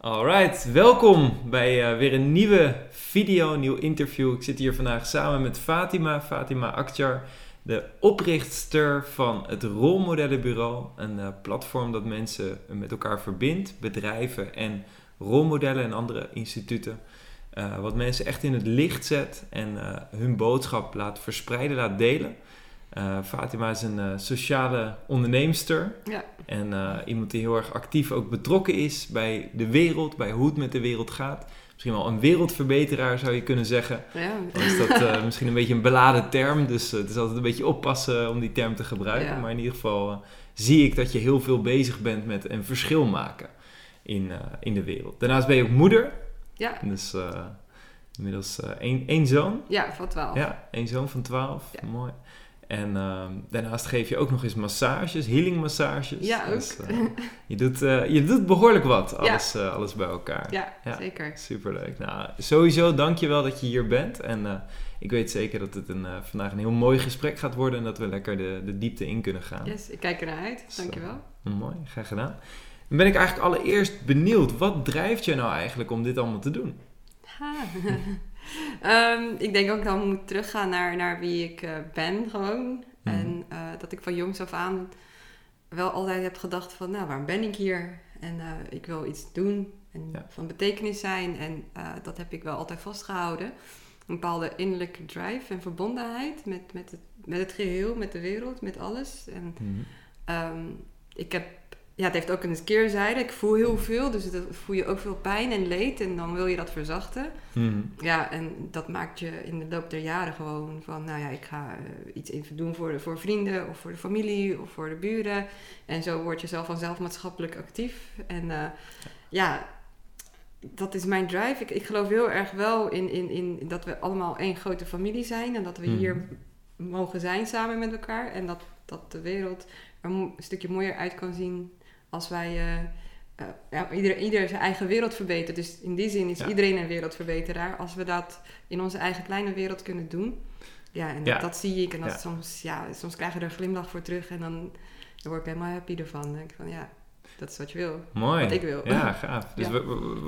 Alright, welkom bij uh, weer een nieuwe video, een nieuw interview. Ik zit hier vandaag samen met Fatima, Fatima Akhtar, de oprichtster van het Rolmodellenbureau. Een uh, platform dat mensen met elkaar verbindt, bedrijven en rolmodellen en andere instituten. Uh, wat mensen echt in het licht zet en hun boodschap laat verspreiden, laat delen. Uh, Fatima is een uh, sociale onderneemster. Ja. En uh, iemand die heel erg actief ook betrokken is bij de wereld, bij hoe het met de wereld gaat. Misschien wel een wereldverbeteraar zou je kunnen zeggen. Ja. Dan is dat misschien een beetje een beladen term, dus het is altijd een beetje oppassen om die term te gebruiken. Ja. Maar in ieder geval zie ik dat je heel veel bezig bent met een verschil maken in, in de wereld. Daarnaast ben je ook moeder. Ja. Dus inmiddels één, één zoon. Ja, van twaalf. Ja, één zoon van twaalf. Mooi. En uh, daarnaast geef je ook nog eens massages, healing massages. Ja, ook. Dus, uh, je, doet, uh, je doet behoorlijk wat, alles, ja. alles bij elkaar. Ja, ja, zeker. Superleuk. Nou, sowieso dank je wel dat je hier bent. En ik weet zeker dat het een, vandaag een heel mooi gesprek gaat worden en dat we lekker de, de diepte in kunnen gaan. Yes, ik kijk ernaar uit. Dankjewel. mooi, graag gedaan. Dan ben ik eigenlijk allereerst benieuwd, wat drijft je nou eigenlijk om dit allemaal te doen? um, ik denk ook dat ik moet teruggaan naar, naar wie ik uh, ben gewoon. Mm. En uh, dat ik van jongs af aan wel altijd heb gedacht van, nou, waarom ben ik hier? En uh, ik wil iets doen en ja. van betekenis zijn. En dat heb ik wel altijd vastgehouden. Een bepaalde innerlijke drive en verbondenheid met, met, het, met het geheel, met de wereld, met alles. En mm. um, ik heb ja, het heeft ook een keerzijde. Ik voel heel veel, dus voel je ook veel pijn en leed en dan wil je dat verzachten. Mm. Ja, en dat maakt je in de loop der jaren gewoon van, nou ja, ik ga uh, iets even doen voor, de, voor vrienden of voor de familie of voor de buren. En zo word je zelf vanzelf maatschappelijk actief. En uh, ja, dat is mijn drive. Ik, ik geloof heel erg wel in, in, in dat we allemaal één grote familie zijn en dat we mm. hier mogen zijn samen met elkaar. En dat, dat de wereld er een stukje mooier uit kan zien als wij uh, ja, ieder, ieder zijn eigen wereld verbetert. Dus in die zin is iedereen een wereldverbeteraar. Als we dat in onze eigen kleine wereld kunnen doen. Ja, en Dat, dat, zie ik. En dat soms, ja, soms krijg je er een glimlach voor terug. En dan, dan word ik helemaal happy ervan. Dan denk ik van ja, dat is wat je wil. Mooi. Wat ik wil. Ja, gaaf. Dus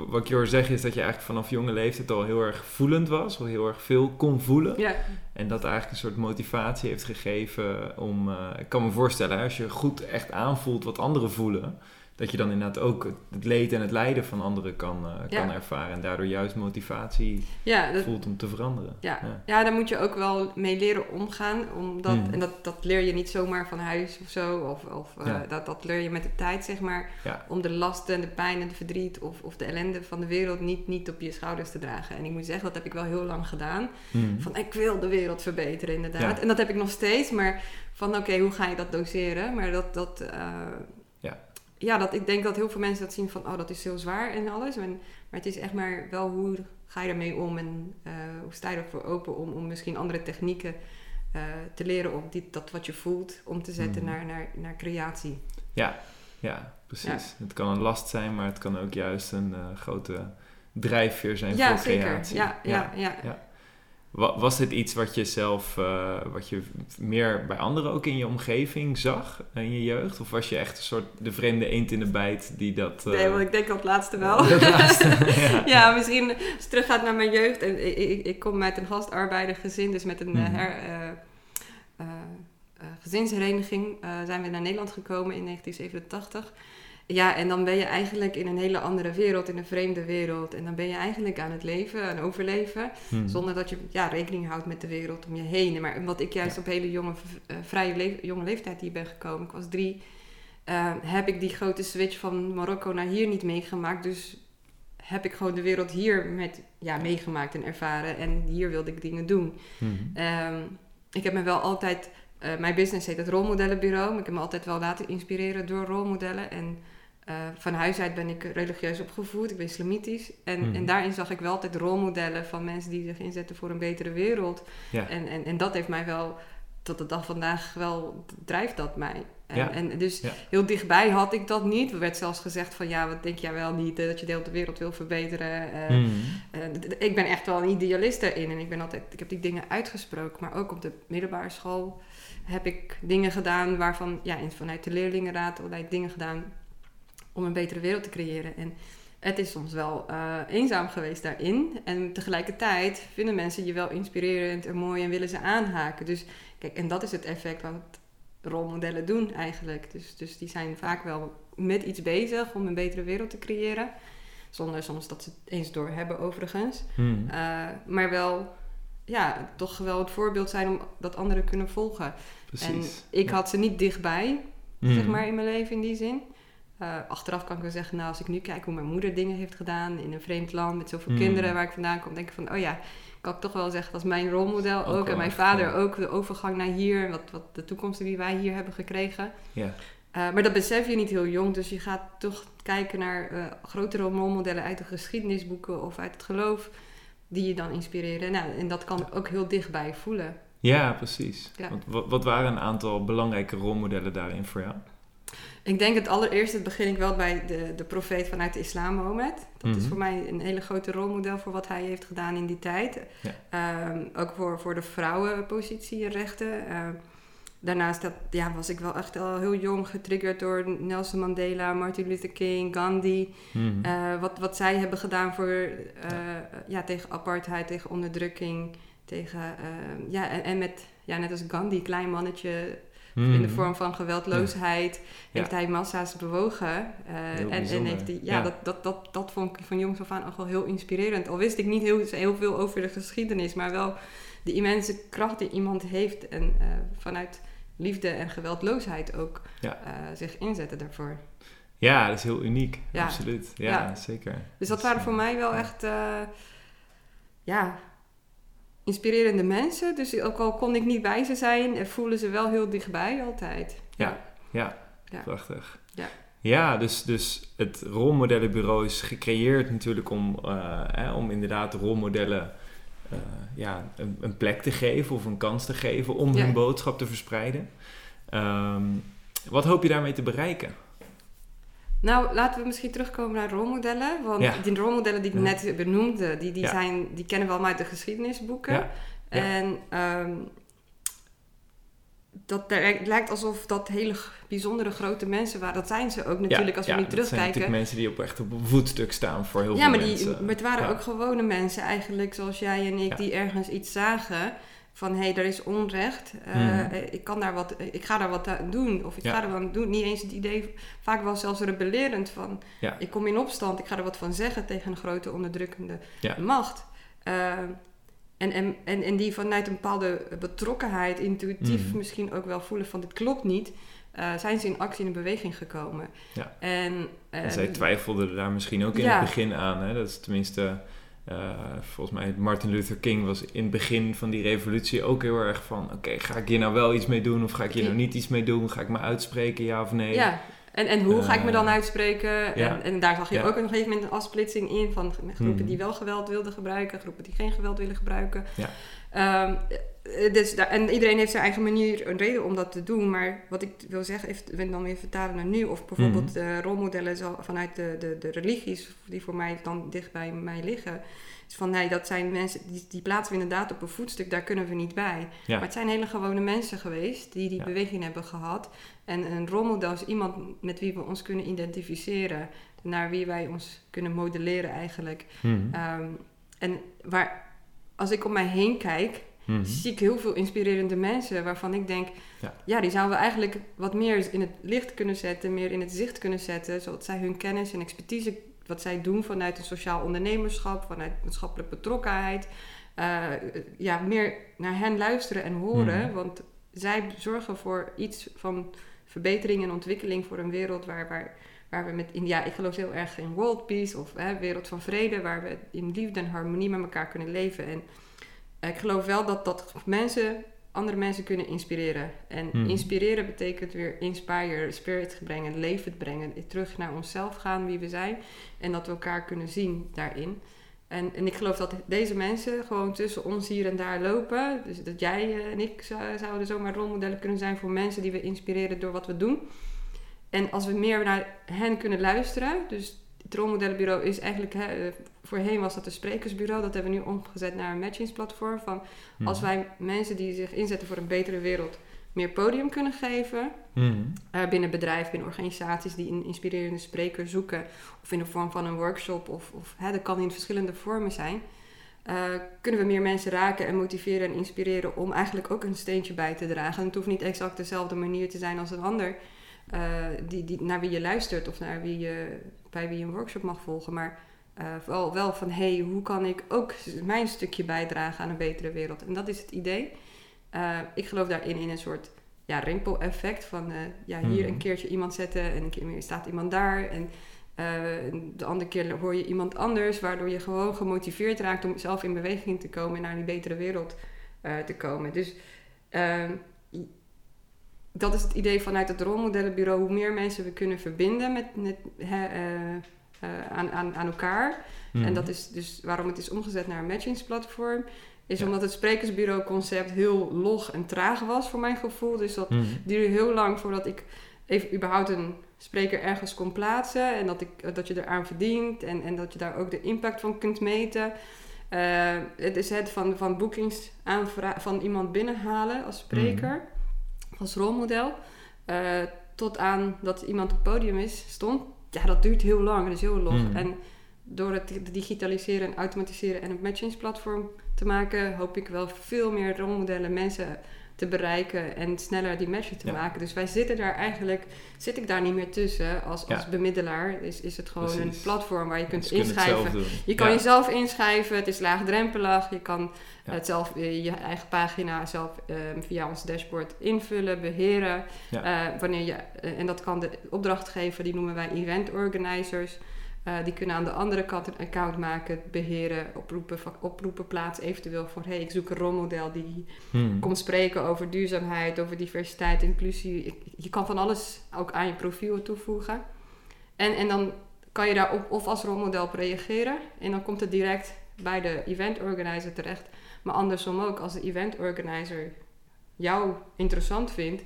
wat ik je hoor zeggen is dat je eigenlijk vanaf jonge leeftijd al heel erg voelend was. Al heel erg veel kon voelen. Ja. En dat eigenlijk een soort motivatie heeft gegeven om... Uh, ik kan me voorstellen, als je goed echt aanvoelt wat anderen voelen dat je dan inderdaad ook het leed en het lijden van anderen kan, uh, kan ervaren. En daardoor juist motivatie ja, voelt om te veranderen. Ja. ja. Ja. daar moet je ook wel mee leren omgaan. Omdat, mm. En dat, dat leer je niet zomaar van huis of zo. Of, of uh, dat, dat leer je met de tijd, zeg maar. Om de lasten en de pijn en de verdriet of, of de ellende van de wereld niet, niet op je schouders te dragen. En ik moet zeggen, dat heb ik wel heel lang gedaan. Mm. Van ik wil de wereld verbeteren, inderdaad. En dat heb ik nog steeds. Maar van oké, hoe ga je dat doseren? Maar dat... dat uh, ja, dat, ik denk dat heel veel mensen dat zien van, oh, dat is heel zwaar en alles. maar het is echt maar wel hoe ga je ermee om en uh, hoe sta je ervoor open om, om misschien andere technieken uh, te leren om die, dat wat je voelt om te zetten mm. naar, naar, naar creatie. Ja, ja precies. Het kan een last zijn, maar het kan ook juist een uh, grote drijfveer zijn ja, voor zeker. creatie. Ja, ja, ja. ja. Was dit iets wat je zelf, uh, wat je meer bij anderen ook in je omgeving zag in je jeugd? Of was je echt een soort de vreemde eend in de bijt die dat... Uh... Nee, want ik denk dat het laatste wel. ja. ja. misschien als je teruggaat naar mijn jeugd. En ik, ik, ik kom uit een gastarbeidergezin, dus met een mm. her, uh, gezinshereniging zijn we naar Nederland gekomen in 1987. Ja, en dan ben je eigenlijk in een hele andere wereld, in een vreemde wereld. En dan ben je eigenlijk aan het leven, aan overleven. Hmm. Zonder dat je ja, rekening houdt met de wereld om je heen. Maar wat ik juist op hele jonge, uh, vrije jonge leeftijd hier ben gekomen, ik was drie, uh, heb ik die grote switch van Marokko naar hier niet meegemaakt. Dus heb ik gewoon de wereld hier met, ja, meegemaakt en ervaren. En hier wilde ik dingen doen. Hmm. Um, ik heb me wel altijd, uh, mijn business heet het Rolmodellenbureau. Maar ik heb me altijd wel laten inspireren door rolmodellen. En uh, van huis uit ben ik religieus opgevoed, ik ben islamitisch. En, en mhm. daarin zag ik wel altijd rolmodellen van mensen die zich inzetten voor een betere wereld. En, en, en dat heeft mij wel, tot de dag vandaag wel, drijft dat mij. En, ja. en dus heel dichtbij had ik dat niet. Er werd zelfs gezegd van ja, wat denk jij wel niet, eh, dat je de hele wereld wil verbeteren. Uh, mm. ik ben echt wel een idealist erin en ik, ben altijd, ik heb die dingen uitgesproken. Maar ook op de middelbare school heb ik dingen gedaan waarvan, ja, vanuit de leerlingenraad allerlei dingen gedaan om een betere wereld te creëren. En het is soms wel uh, eenzaam geweest daarin. En tegelijkertijd vinden mensen je wel inspirerend en mooi en willen ze aanhaken. Dus kijk, en dat is het effect wat rolmodellen doen eigenlijk. Dus, dus die zijn vaak wel met iets bezig om een betere wereld te creëren. Zonder soms dat ze het eens door hebben overigens. Hmm. Uh, maar wel, ja, toch wel het voorbeeld zijn om dat anderen kunnen volgen. Precies. En ik had ze niet dichtbij, zeg hmm. maar, in mijn leven in die zin. Uh, achteraf kan ik wel zeggen, nou, als ik nu kijk hoe mijn moeder dingen heeft gedaan in een vreemd land met zoveel hmm. kinderen waar ik vandaan kom, denk ik van, oh ja, kan ik toch wel zeggen, dat is mijn rolmodel ook. en mijn vader ook, de overgang naar hier, wat, wat de toekomst die wij hier hebben gekregen. Ja. Uh, maar dat besef je niet heel jong, dus je gaat toch kijken naar uh, grotere rolmodellen uit de geschiedenisboeken of uit het geloof, die je dan inspireren. Nou, en dat kan ook heel dichtbij voelen. Ja, precies. Want, wat, wat waren een aantal belangrijke rolmodellen daarin voor jou? Ik denk het allereerste begin ik wel bij de, de profeet vanuit de islam, Mohammed. Dat is mhm. voor mij een hele grote rolmodel voor wat hij heeft gedaan in die tijd. Ehm, ook voor, voor de vrouwenpositie en rechten. Ehm, daarnaast dat, ja, was ik wel echt al heel jong getriggerd door Nelson Mandela, Martin Luther King, Gandhi. Mhm. Eh, wat, wat zij hebben gedaan voor, uh, ja. tegen apartheid, tegen onderdrukking. Tegen, ehm, ja, en, en met, ja, net als Gandhi, klein mannetje in de hmm. vorm van geweldloosheid, heeft hij massa's bewogen. Uh, en, en heeft hij, ja, Dat, dat, dat, dat vond ik van jongs af aan ook wel heel inspirerend. Al wist ik niet heel, heel veel over de geschiedenis, maar wel de immense kracht die iemand heeft en uh, vanuit liefde en geweldloosheid ook uh, zich inzetten daarvoor. Ja, dat is heel uniek. Absoluut. Ja, zeker. Dus dat waren voor mij wel echt, ja, inspirerende mensen. Dus ook al kon ik niet bij ze zijn, voelen ze wel heel dichtbij altijd. Ja, ja, ja. prachtig. Ja. Ja, dus, dus het rolmodellenbureau is gecreëerd natuurlijk om, uh, hè, om inderdaad rolmodellen uh, ja, een, een, plek te geven of een kans te geven om hun boodschap te verspreiden. Um, wat hoop je daarmee te bereiken? Nou, laten we misschien terugkomen naar rolmodellen. Want die rolmodellen die ik net benoemde, die, die, zijn, die kennen we allemaal uit de geschiedenisboeken. En um, dat het lijkt alsof dat hele bijzondere grote mensen waren. Dat zijn ze ook natuurlijk als we nu terugkijken. Dat zijn mensen die op echt op een voetstuk staan voor heel veel mensen. Ja, maar het waren ook gewone mensen eigenlijk, zoals jij en ik, die ergens iets zagen van hé, hey, er is onrecht. Uh, ik, kan daar wat, ik ga daar wat aan doen. Of ik ga er wat doen. Niet eens het idee, vaak wel zelfs rebellerend van... ik kom in opstand, ik ga er wat van zeggen tegen een grote onderdrukkende macht. Uh, en, en, en, en die vanuit een bepaalde betrokkenheid, intuïtief mhm. misschien ook wel voelen van dit klopt niet... Uh, zijn ze in actie en beweging gekomen. Ja. En, en zij twijfelden daar misschien ook in het begin aan. Hè? Dat is tenminste uh, volgens mij Martin Luther King was in het begin van die revolutie ook heel erg van... oké, ga ik hier nou wel iets mee doen of ga ik hier nou niet iets mee doen? Ga ik me uitspreken, ja of nee? Ja, en, en hoe ga ik me dan eh, uitspreken? En, en, daar zag je ook op een gegeven moment een afsplitsing in... van groepen mhm. die wel geweld wilden gebruiken... groepen die geen geweld willen gebruiken. Ja. Um, dus daar, en iedereen heeft zijn eigen manier, een reden om dat te doen. Maar wat ik wil zeggen, even, dan weer vertalen naar nu. Of bijvoorbeeld mm rolmodellen zo, vanuit de, de, de religies, die voor mij dan dicht bij mij liggen. Is van nee, dat zijn mensen, die, die plaatsen we inderdaad op een voetstuk, daar kunnen we niet bij. Maar het zijn hele gewone mensen geweest die die beweging hebben gehad. En een rolmodel is iemand met wie we ons kunnen identificeren. Naar wie wij ons kunnen modelleren eigenlijk. Mm en waar, als ik om mij heen kijk, Mhm. zie ik heel veel inspirerende mensen waarvan ik denk, ja. ja. die zouden we eigenlijk wat meer in het licht kunnen zetten, meer in het zicht kunnen zetten, zodat zij hun kennis en expertise, wat zij doen vanuit een sociaal ondernemerschap, vanuit maatschappelijke betrokkenheid, uh, ja, meer naar hen luisteren en horen. Mhm. Want zij zorgen voor iets van verbetering en ontwikkeling voor een wereld waar, waar, waar we met, in, ja, ik geloof heel erg in world peace of hè, wereld van vrede, waar we in liefde en harmonie met elkaar kunnen leven. En ik geloof wel dat, dat mensen andere mensen kunnen inspireren. En hmm. inspireren betekent weer inspire, spirit brengen, leven brengen. Terug naar onszelf gaan, wie we zijn. En dat we elkaar kunnen zien daarin. En, en ik geloof dat deze mensen gewoon tussen ons hier en daar lopen. Dus dat jij eh, en ik zouden zomaar rolmodellen kunnen zijn voor mensen die we inspireren door wat we doen. En als we meer naar hen kunnen luisteren, dus het rolmodellenbureau is eigenlijk, hè, eh, voorheen was dat een sprekersbureau, dat hebben we nu omgezet naar een matchingsplatform. Van als mhm. wij mensen die zich inzetten voor een betere wereld meer podium kunnen geven. Hmm. Uh, binnen bedrijven, binnen organisaties die een inspirerende spreker zoeken. Of in de vorm van een workshop. Of, of hè, dat kan in verschillende vormen zijn. Uh, kunnen we meer mensen raken en motiveren en inspireren om eigenlijk ook een steentje bij te dragen. En het hoeft niet exact dezelfde manier te zijn als een ander uh, die, die, naar wie je luistert of naar wie je, bij wie je een workshop mag volgen. Maar wel, wel van hé, hey, hoe kan ik ook mijn stukje bijdragen aan een betere wereld? En dat is het idee. ik geloof daarin in een soort ja, rimpel-effect. Van uh, ja, hier een keertje iemand zetten en een keer meer staat iemand daar. En de andere keer hoor je iemand anders, waardoor je gewoon gemotiveerd raakt om zelf in beweging te komen en naar die betere wereld te komen. Dus ehm, dat is het idee vanuit het rolmodellenbureau. Hoe meer mensen we kunnen verbinden met, met aan, aan, aan elkaar. En Mhm. dat is dus waarom het is omgezet naar een matchingsplatform is omdat het sprekersbureau-concept heel log en traag was voor mijn gevoel. Dus dat Hmm. duurde heel lang voordat ik even überhaupt een spreker ergens kon plaatsen. En dat, ik, dat je eraan verdient en, en dat je daar ook de impact van kunt meten. Uh, het is het van, van boekings van iemand binnenhalen als spreker, als rolmodel. Uh, tot aan dat iemand op het podium is, stond. Ja, dat duurt heel lang. Dat is heel log. Hmm. En door het digitaliseren en automatiseren en een matchingsplatform te maken, hoop ik wel veel meer rolmodellen, mensen te bereiken en sneller die matchen te Ja. maken. Dus wij zitten daar eigenlijk, zit ik daar niet meer tussen als, Ja. als bemiddelaar. Is, is het gewoon Precies. een platform waar je kunt inschrijven. Je kan Ja. jezelf inschrijven, het is laagdrempelig. Je kan het zelf, eh, je eigen pagina zelf eh, via ons dashboard invullen, beheren. Eh, wanneer je, eh, en dat kan de opdrachtgever, die noemen wij event organizers. Eh, die kunnen aan de andere kant een account maken, beheren, oproepen, oproepen plaatsen eventueel voor... hé, hey, ik zoek een rolmodel die Hmm. komt spreken over duurzaamheid, over diversiteit, inclusie. Je kan van alles ook aan je profiel toevoegen. En, en dan kan je daar op, of als rolmodel op reageren. En dan komt het direct bij de event organizer terecht. Maar andersom ook, als de event organizer jou interessant vindt,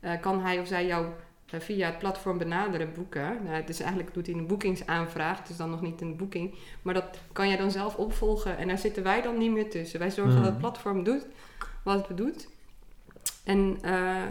eh, kan hij of zij jou via het platform benaderen, boeken. Nou, dus eigenlijk doet hij een boekingsaanvraag, het is dan nog niet een boeking. Maar dat kan jij dan zelf opvolgen en daar zitten wij dan niet meer tussen. Wij zorgen dat het platform doet wat het doet. En eh,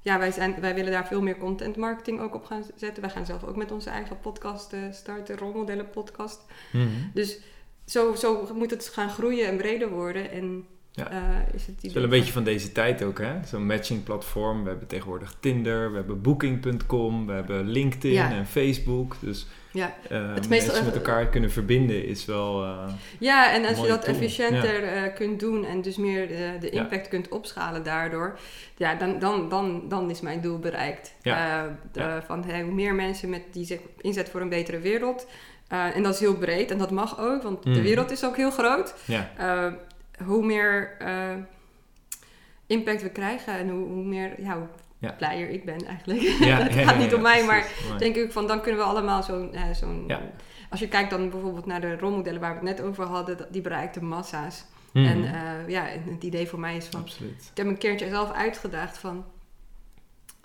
ja, wij, zijn, wij willen daar veel meer content marketing ook op gaan zetten. Wij gaan zelf ook met onze eigen podcast eh, starten, rolmodellen podcast. Hmm. Dus zo, zo moet het gaan groeien en breder worden. En Ja. eh, is het Het is wel een beetje van deze tijd ook, hè? Zo'n matching platform. We hebben tegenwoordig Tinder, we hebben Booking.com, we hebben LinkedIn Ja. en Facebook. Dus Ja, eh, Het mensen met elkaar kunnen verbinden is wel... eh, ja en als je dat tool, efficiënter kunt doen en dus meer de, de impact kunt opschalen daardoor, ja, dan, dan, dan, dan is mijn doel bereikt. De-. Van hey, hoe meer mensen met die zich inzet voor een betere wereld. en dat is heel breed en dat mag ook, want de Mhm. wereld is ook heel groot. ja, hoe meer eh, impact we krijgen en hoe, hoe meer ja, hoe Ja. blijer ik ben eigenlijk. ja, het gaat niet om mij, maar. Mooi. denk ik van dan kunnen we allemaal zo'n... eh, zo'n. Als je kijkt dan bijvoorbeeld naar de rolmodellen waar we het net over hadden, die bereikten massa's. Hmm. En eh, ja, het idee voor mij is van... Absoluut. Ik heb een keertje zelf uitgedaagd van...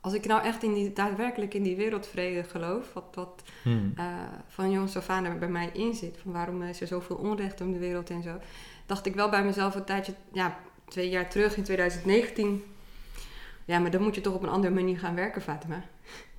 Als ik nou echt in die, daadwerkelijk in die wereldvrede geloof, wat, wat Hmm. eh, van jongs af aan er bij mij in zit. Van waarom is er zoveel onrecht om de wereld en zo. Dacht ik wel bij mezelf een tijdje, ja, twee jaar terug in 2019. Ja, maar dan moet je toch op een andere manier gaan werken, Fatima.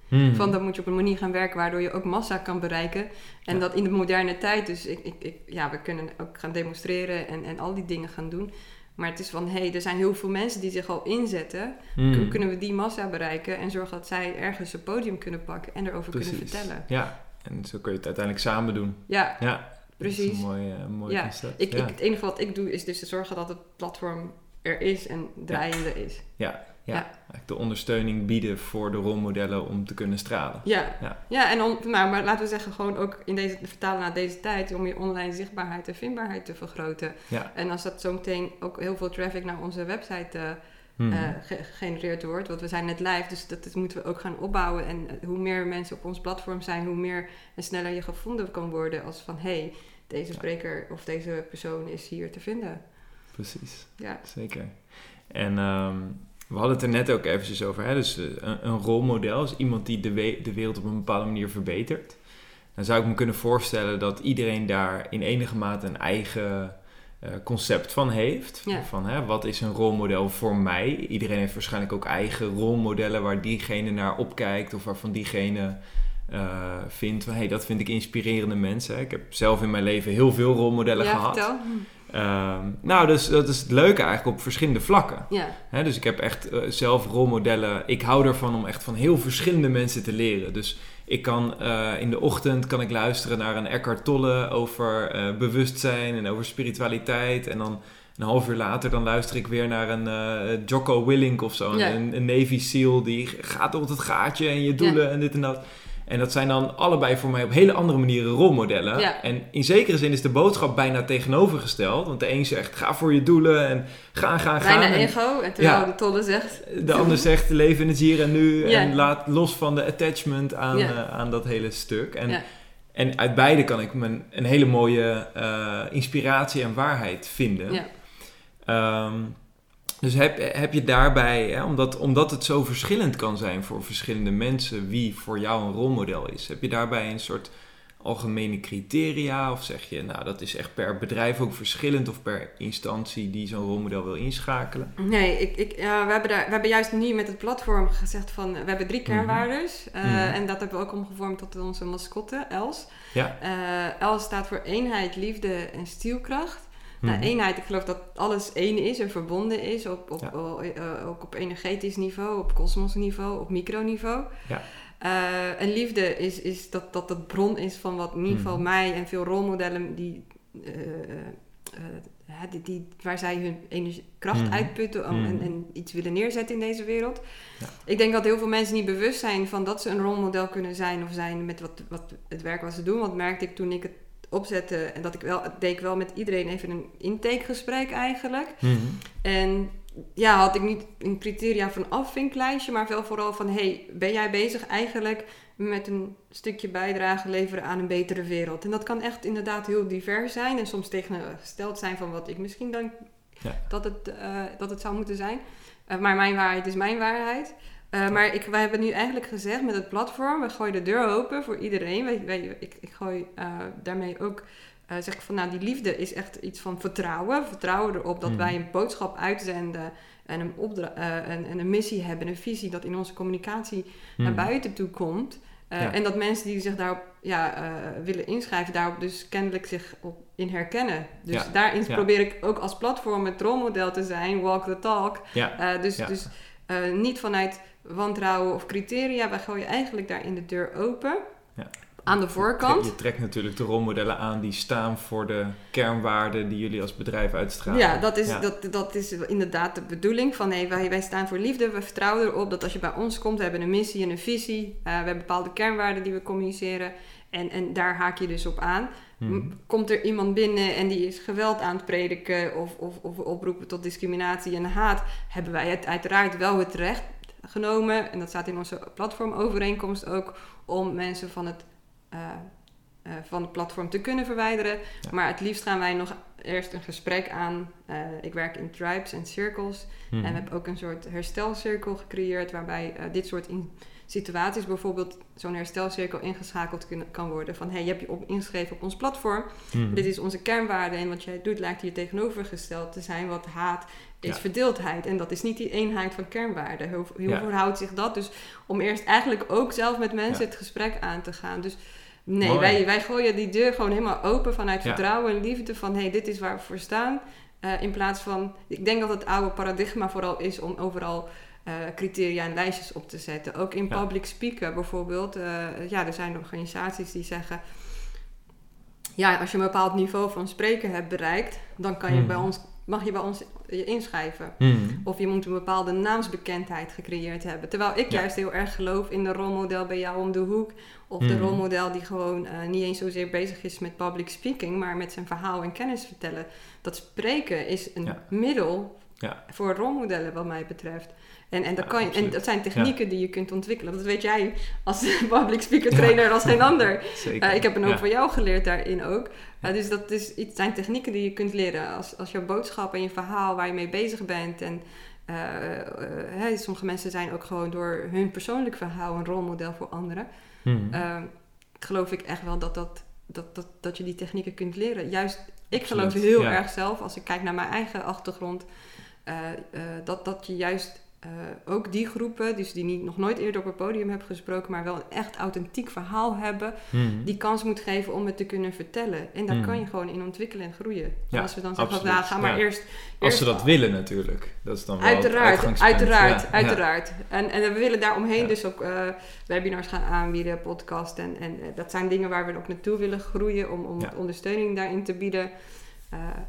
Hmm. Van dan moet je op een manier gaan werken waardoor je ook massa kan bereiken. En Ja. dat in de moderne tijd. Dus ik, ik, ik, ja, we kunnen ook gaan demonstreren en, en al die dingen gaan doen. Maar het is van, hé, hey, er zijn heel veel mensen die zich al inzetten. Hmm. Hoe kunnen we die massa bereiken en zorgen dat zij ergens een podium kunnen pakken en erover kunnen vertellen? Ja, en zo kun je het uiteindelijk samen doen. Ja, Ja, Precies. Dat is een mooi, mooi Ja, ik, ja. ik, het enige wat ik doe is dus te zorgen dat het platform er is en draaiende is. ja, ja. Eigenlijk de ondersteuning bieden voor de rolmodellen om te kunnen stralen. Ja, Ja. ja. en om, nou, maar laten we zeggen gewoon ook in deze, vertalen naar deze tijd om je online zichtbaarheid en vindbaarheid te vergroten. Ja. En als dat zo meteen ook heel veel traffic naar onze website eh, Hmm. eh, ge- gegenereerd wordt, want we zijn net live, dus dat, dat moeten we ook gaan opbouwen. En eh, hoe meer mensen op ons platform zijn, hoe meer en sneller je gevonden kan worden als van hé, hey, deze spreker of deze persoon is hier te vinden. Precies. Ja, Zeker. En ehm, we hadden het er net ook eventjes over. Hè? Dus eh, een, een rolmodel is iemand die de, we- de wereld op een bepaalde manier verbetert. Dan zou ik me kunnen voorstellen dat iedereen daar in enige mate een eigen concept van heeft. Van hè, wat is een rolmodel voor mij? Iedereen heeft waarschijnlijk ook eigen rolmodellen waar diegene naar opkijkt of waarvan diegene uh, vindt hey, dat vind ik inspirerende mensen. Ik heb zelf in mijn leven heel veel rolmodellen ja, gehad. Vertel. Uh, nou, dus dat is het leuke eigenlijk op verschillende vlakken. Ja. dus ik heb echt uh, zelf rolmodellen. Ik hou ervan om echt van heel verschillende mensen te leren. Dus ik kan uh, in de ochtend kan ik luisteren naar een Eckhart Tolle over bewustzijn en over spiritualiteit. En dan een half uur later dan luister ik weer naar een Jocko Willink of zo. Een, een, Navy SEAL die gaat op het gaatje en je doelen en dit en dat. En dat zijn dan allebei voor mij op hele andere manieren rolmodellen. En in zekere zin is de boodschap bijna tegenovergesteld. Want de een zegt, ga voor je doelen en ga, ga, ga. Bijna ego. En terwijl de tolle zegt... De ander zegt, leven in het hier en nu. En laat los van de attachment aan, uh, aan dat hele stuk. En, en uit beide kan ik mijn, een hele mooie uh, inspiratie en waarheid vinden. Ja. Um, dus heb, heb je daarbij, hè, omdat, omdat het zo verschillend kan zijn voor verschillende mensen, wie voor jou een rolmodel is, heb je daarbij een soort algemene criteria? Of zeg je, nou, dat is echt per bedrijf ook verschillend of per instantie die zo'n rolmodel wil inschakelen? Nee, ik, ik, we, hebben daar, we hebben juist niet met het platform gezegd van, we hebben drie mhm. kernwaardes. Mm En dat hebben we ook omgevormd tot onze mascotte, Els. Ja. Uh, Els staat voor eenheid, liefde en stielkracht. Nou, mhm. eenheid, ik geloof dat alles één is en verbonden is, op, op, uh, ook op energetisch niveau, op kosmosniveau, op microniveau. Ja. Uh, en liefde is, is dat, dat het bron is van wat in ieder geval mhm. mij en veel rolmodellen die, die, die, waar zij hun energie, kracht mm. uitputten om, en, mhm. en, iets willen neerzetten in deze wereld. Ja. Ik denk dat heel veel mensen niet bewust zijn van dat ze een rolmodel kunnen zijn of zijn met wat, wat het werk wat ze doen. Want merkte ik toen ik het opzetten. En dat ik wel, deed ik wel met iedereen even een intakegesprek eigenlijk. Mhm. En ja, had ik niet een criteria van afvinklijstje, maar wel vooral van: hey, ben jij bezig eigenlijk met een stukje bijdrage leveren aan een betere wereld? En dat kan echt inderdaad heel divers zijn en soms tegengesteld zijn van wat ik misschien denk dat, het, uh, dat het zou moeten zijn. Uh, maar mijn waarheid is mijn waarheid. Uh, maar ik, wij hebben nu eigenlijk gezegd met het platform, we gooien de deur open voor iedereen. Wij, wij, ik, ik gooi uh, daarmee ook, uh, zeg ik van nou die liefde is echt iets van vertrouwen. Vertrouwen erop dat hmm. wij een boodschap uitzenden en een, opdra en, en, een missie hebben, een visie dat in onze communicatie naar hmm. buiten toe komt. Ja. En dat mensen die zich daarop ja, willen inschrijven, daarop dus kennelijk zich op in herkennen. Dus ja. daarin probeer ik ook als platform het rolmodel te zijn, walk the talk. dus dus niet vanuit wantrouwen of criteria. Wij gooien eigenlijk daar in de deur open. Ja. Aan de voorkant. Je, trekt natuurlijk de rolmodellen aan die staan voor de kernwaarden die jullie als bedrijf uitstralen. Ja, dat is, Dat, dat is inderdaad de bedoeling van hey, wij, wij staan voor liefde. We vertrouwen erop dat als je bij ons komt, we hebben een missie en een visie. Uh, we hebben bepaalde kernwaarden die we communiceren. En, en daar haak je dus op aan. Hmm. Komt er iemand binnen en die is geweld aan het prediken of, of, of oproepen tot discriminatie en haat, hebben wij het uiteraard wel het recht genomen, en dat staat in onze platformovereenkomst ook, om mensen van het, uh, uh, van het platform te kunnen verwijderen. Maar het liefst gaan wij nog eerst een gesprek aan. Uh, ik werk in tribes en circles. En we hebben ook een soort herstelcirkel gecreëerd, waarbij dit soort in situaties bijvoorbeeld zo'n herstelcirkel ingeschakeld kan worden. Van hey, je hebt je op, ingeschreven op ons platform. Mhm. Dit is onze kernwaarde en wat jij doet lijkt hier tegenovergesteld te zijn. Wat haat is verdeeldheid. En dat is niet die eenheid van kernwaarden. Hoe, hoe verhoudt zich dat? Dus om eerst eigenlijk ook zelf met mensen het gesprek aan te gaan. Dus nee, wij, wij gooien die deur gewoon helemaal open vanuit vertrouwen en liefde. Van hey, dit is waar we voor staan. Uh, in plaats van, ik denk dat het oude paradigma vooral is om overal uh, criteria en lijstjes op te zetten. Ook in public speaker bijvoorbeeld. Uh, ja, er zijn organisaties die zeggen... Ja, als je een bepaald niveau van spreken hebt bereikt... dan kan je hmm. bij ons, mag je bij ons je inschrijven. Hmm. Of je moet een bepaalde naamsbekendheid gecreëerd hebben. Terwijl ik juist heel erg geloof in de rolmodel bij jou om de hoek. Of de hmm. rolmodel die gewoon uh, niet eens zozeer bezig is met public speaking... maar met zijn verhaal en kennis vertellen. Dat spreken is een middel ja. voor rolmodellen wat mij betreft. En, en, dat, kan je, en dat zijn technieken die je kunt ontwikkelen. Dat weet jij als public speaker trainer als geen ander. Uh, ik heb een hoop van jou geleerd daarin ook. Uh, dus dat is iets, zijn technieken die je kunt leren. Als, als jouw boodschap en je verhaal waar je mee bezig bent. En uh, sommige mensen zijn ook gewoon door hun persoonlijk verhaal een rolmodel voor anderen. Hmm. geloof ik echt wel dat dat dat, dat, dat je die technieken kunt leren. Juist, ik geloof heel erg zelf, als ik kijk naar mijn eigen achtergrond, dat, dat je juist uh, ook die groepen, dus die niet, nog nooit eerder op een podium hebben gesproken, maar wel een echt authentiek verhaal hebben, mm. die kans moet geven om het te kunnen vertellen. En daar mm. kan je gewoon in ontwikkelen en groeien. Ja, als we dan zeggen, nou, ga maar eerst, Als ze dat willen natuurlijk. Dat is dan wel Uiteraard, uiteraard, ja. uiteraard. En, en we willen daaromheen dus ook uh, webinars gaan aanbieden, podcast. En, en dat zijn dingen waar we ook naartoe willen groeien om, om ondersteuning daarin te bieden.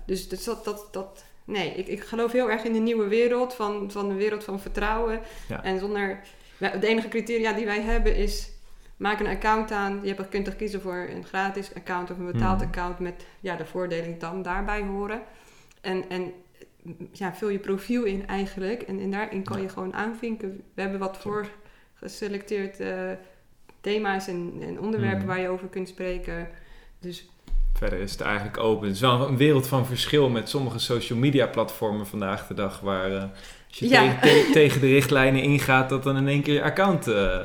Dus, dus dat, dat, dat nee, ik, ik geloof heel erg in de nieuwe wereld, van, van de wereld van vertrouwen. En zonder, de enige criteria die wij hebben is, maak een account aan. Je kunt er kiezen voor een gratis account of een betaald hmm. account met ja, de voordelen die dan daarbij horen. En, en ja, vul je profiel in eigenlijk en, en daarin kan je gewoon aanvinken. We hebben wat voor geselecteerd uh, thema's en, en onderwerpen hmm. waar je over kunt spreken. Dus verder is het eigenlijk open. Het is wel een wereld van verschil met sommige social media platformen vandaag de dag. Waar uh, als je tegen, tegen de richtlijnen ingaat, dat dan in één keer je account uh,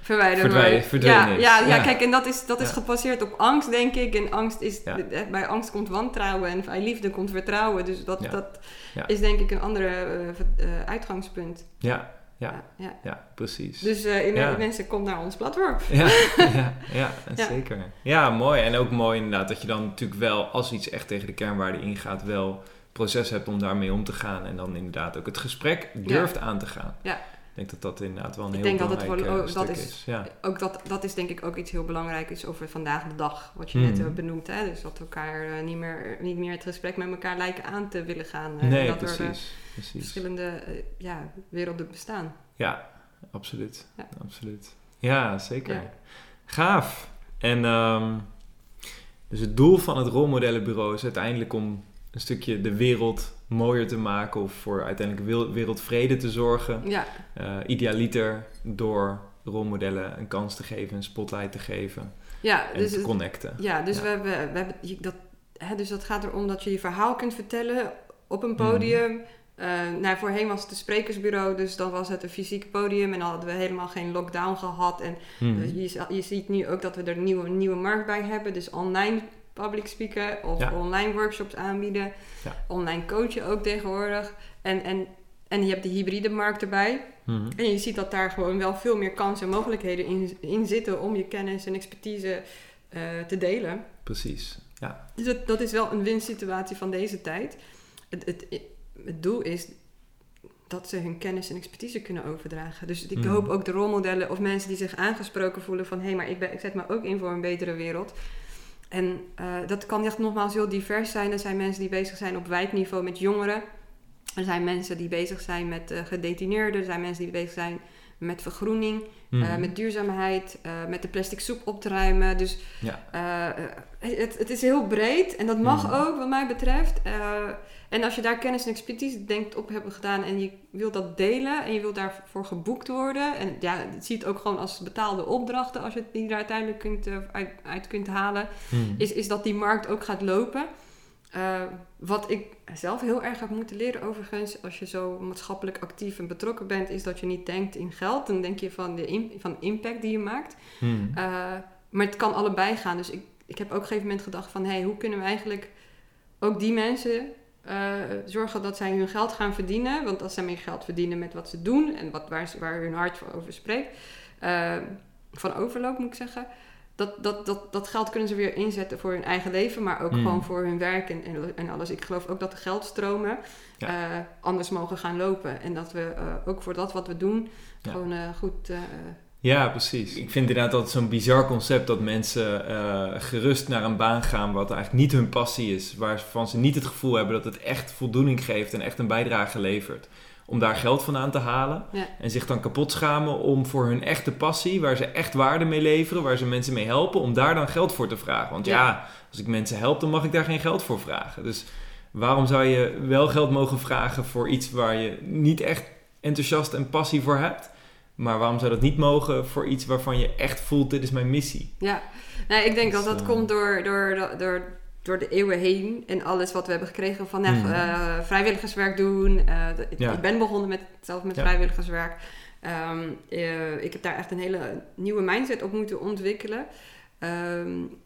verwijderd verdwijnen ja, is. Ja, ja, kijk, en dat is, dat is gebaseerd op angst, denk ik. En angst is, bij angst komt wantrouwen en bij liefde komt vertrouwen. Dus dat, dat is denk ik een andere uh, uitgangspunt. Ja, ja, ja, ja. precies. Dus uh, mensen, kom naar ons platform. Ja, ja, ja, zeker. Ja, mooi. En ook mooi inderdaad dat je dan natuurlijk wel, als iets echt tegen de kernwaarden ingaat, wel proces hebt om daarmee om te gaan. En dan inderdaad ook het gesprek durft aan te gaan. Ja. Ik denk dat dat inderdaad wel een ik heel denk belangrijk dat, het, dat is, is. Ja. Ook dat, dat is denk ik ook iets heel belangrijk is over vandaag de dag. Wat je net hmm. benoemt. Hè? Dus dat we elkaar uh, niet, meer, niet meer het gesprek met elkaar lijken aan te willen gaan. Nee, dat precies. Er, precies. verschillende ja, werelden bestaan. Ja, absoluut. Ja, absoluut. ja zeker. Ja. Gaaf. En um, dus het doel van het rolmodellenbureau is uiteindelijk om een stukje de wereld mooier te maken of voor uiteindelijk wereldvrede te zorgen. Ja. Uh, idealiter door rolmodellen een kans te geven, een spotlight te geven. Ja, en dus te connecten. Ja, dus We, hebben, we hebben dat, hè, dus dat gaat erom dat je je verhaal kunt vertellen op een podium. Mm. Uh, nou, voorheen was het een sprekersbureau, dus dan was het een fysiek podium en dan hadden we helemaal geen lockdown gehad. En mm. je, je, ziet nu ook dat we er een nieuwe, nieuwe markt bij hebben, dus online public speaken of online workshops aanbieden. Ja. Online coachen ook tegenwoordig. En, en, en je hebt de hybride markt erbij. Mhm. En je ziet dat daar gewoon wel veel meer kansen en mogelijkheden in, in zitten om je kennis en expertise uh, te delen. Precies, ja. Dus dat, dat is wel een winsituatie van deze tijd. Het, het, het doel is dat ze hun kennis en expertise kunnen overdragen. Dus ik mhm. hoop ook de rolmodellen of mensen die zich aangesproken voelen van... hé, hey, maar ik, ben, ik zet me ook in voor een betere wereld en uh, dat kan echt nogmaals heel divers zijn. Er zijn mensen die bezig zijn op wijkniveau met jongeren. Er zijn mensen die bezig zijn met uh, gedetineerden. Er zijn mensen die bezig zijn met vergroening, mm met duurzaamheid, met de plastic soep op te ruimen. Dus ja. het, het, is heel breed en dat mag mhm. ook, wat mij betreft. En als je daar kennis en expertise denkt op hebben gedaan en je wilt dat delen en je wilt daarvoor geboekt worden. En ja, het ziet ook gewoon als betaalde opdrachten als je het die er uiteindelijk kunt, uit, uit, kunt halen. Hmm. Is, is dat die markt ook gaat lopen. Uh, wat ik zelf heel erg heb moeten leren overigens, als je zo maatschappelijk actief en betrokken bent, is dat je niet denkt in geld. Dan denk je van de van impact die je maakt. Hmm. Uh, maar het kan allebei gaan. Dus ik, ik heb ook op een gegeven moment gedacht van, hé, hey, hoe kunnen we eigenlijk ook die mensen uh, zorgen dat zij hun geld gaan verdienen. Want als zij meer geld verdienen met wat ze doen en wat, waar, waar hun hart over spreekt, van overloop moet ik zeggen. Dat, dat, dat, dat geld kunnen ze weer inzetten voor hun eigen leven, maar ook hmm. gewoon voor hun werk en, en, alles. Ik geloof ook dat de geldstromen uh, anders mogen gaan lopen. En dat we ook voor dat wat we doen gewoon goed ja, precies. Ik vind inderdaad dat zo'n bizar concept dat mensen gerust naar een baan gaan wat eigenlijk niet hun passie is. Waarvan ze niet het gevoel hebben dat het echt voldoening geeft en echt een bijdrage levert. Om daar geld van aan te halen. En zich dan kapot schamen om voor hun echte passie, waar ze echt waarde mee leveren, waar ze mensen mee helpen, om daar dan geld voor te vragen. Want ja, ja als ik mensen help, dan mag ik daar geen geld voor vragen. Dus waarom zou je wel geld mogen vragen voor iets waar je niet echt enthousiast en passie voor hebt? Maar waarom zou dat niet mogen voor iets waarvan je echt voelt, dit is mijn missie? Ja, nou, ik denk dus, dat dat uh, komt door, door, door, door de eeuwen heen en alles wat we hebben gekregen van mm. uh, vrijwilligerswerk doen. Uh, ja. Ik ben begonnen met, zelf met ja. vrijwilligerswerk. Um, ik heb daar echt een hele nieuwe mindset op moeten ontwikkelen. Um,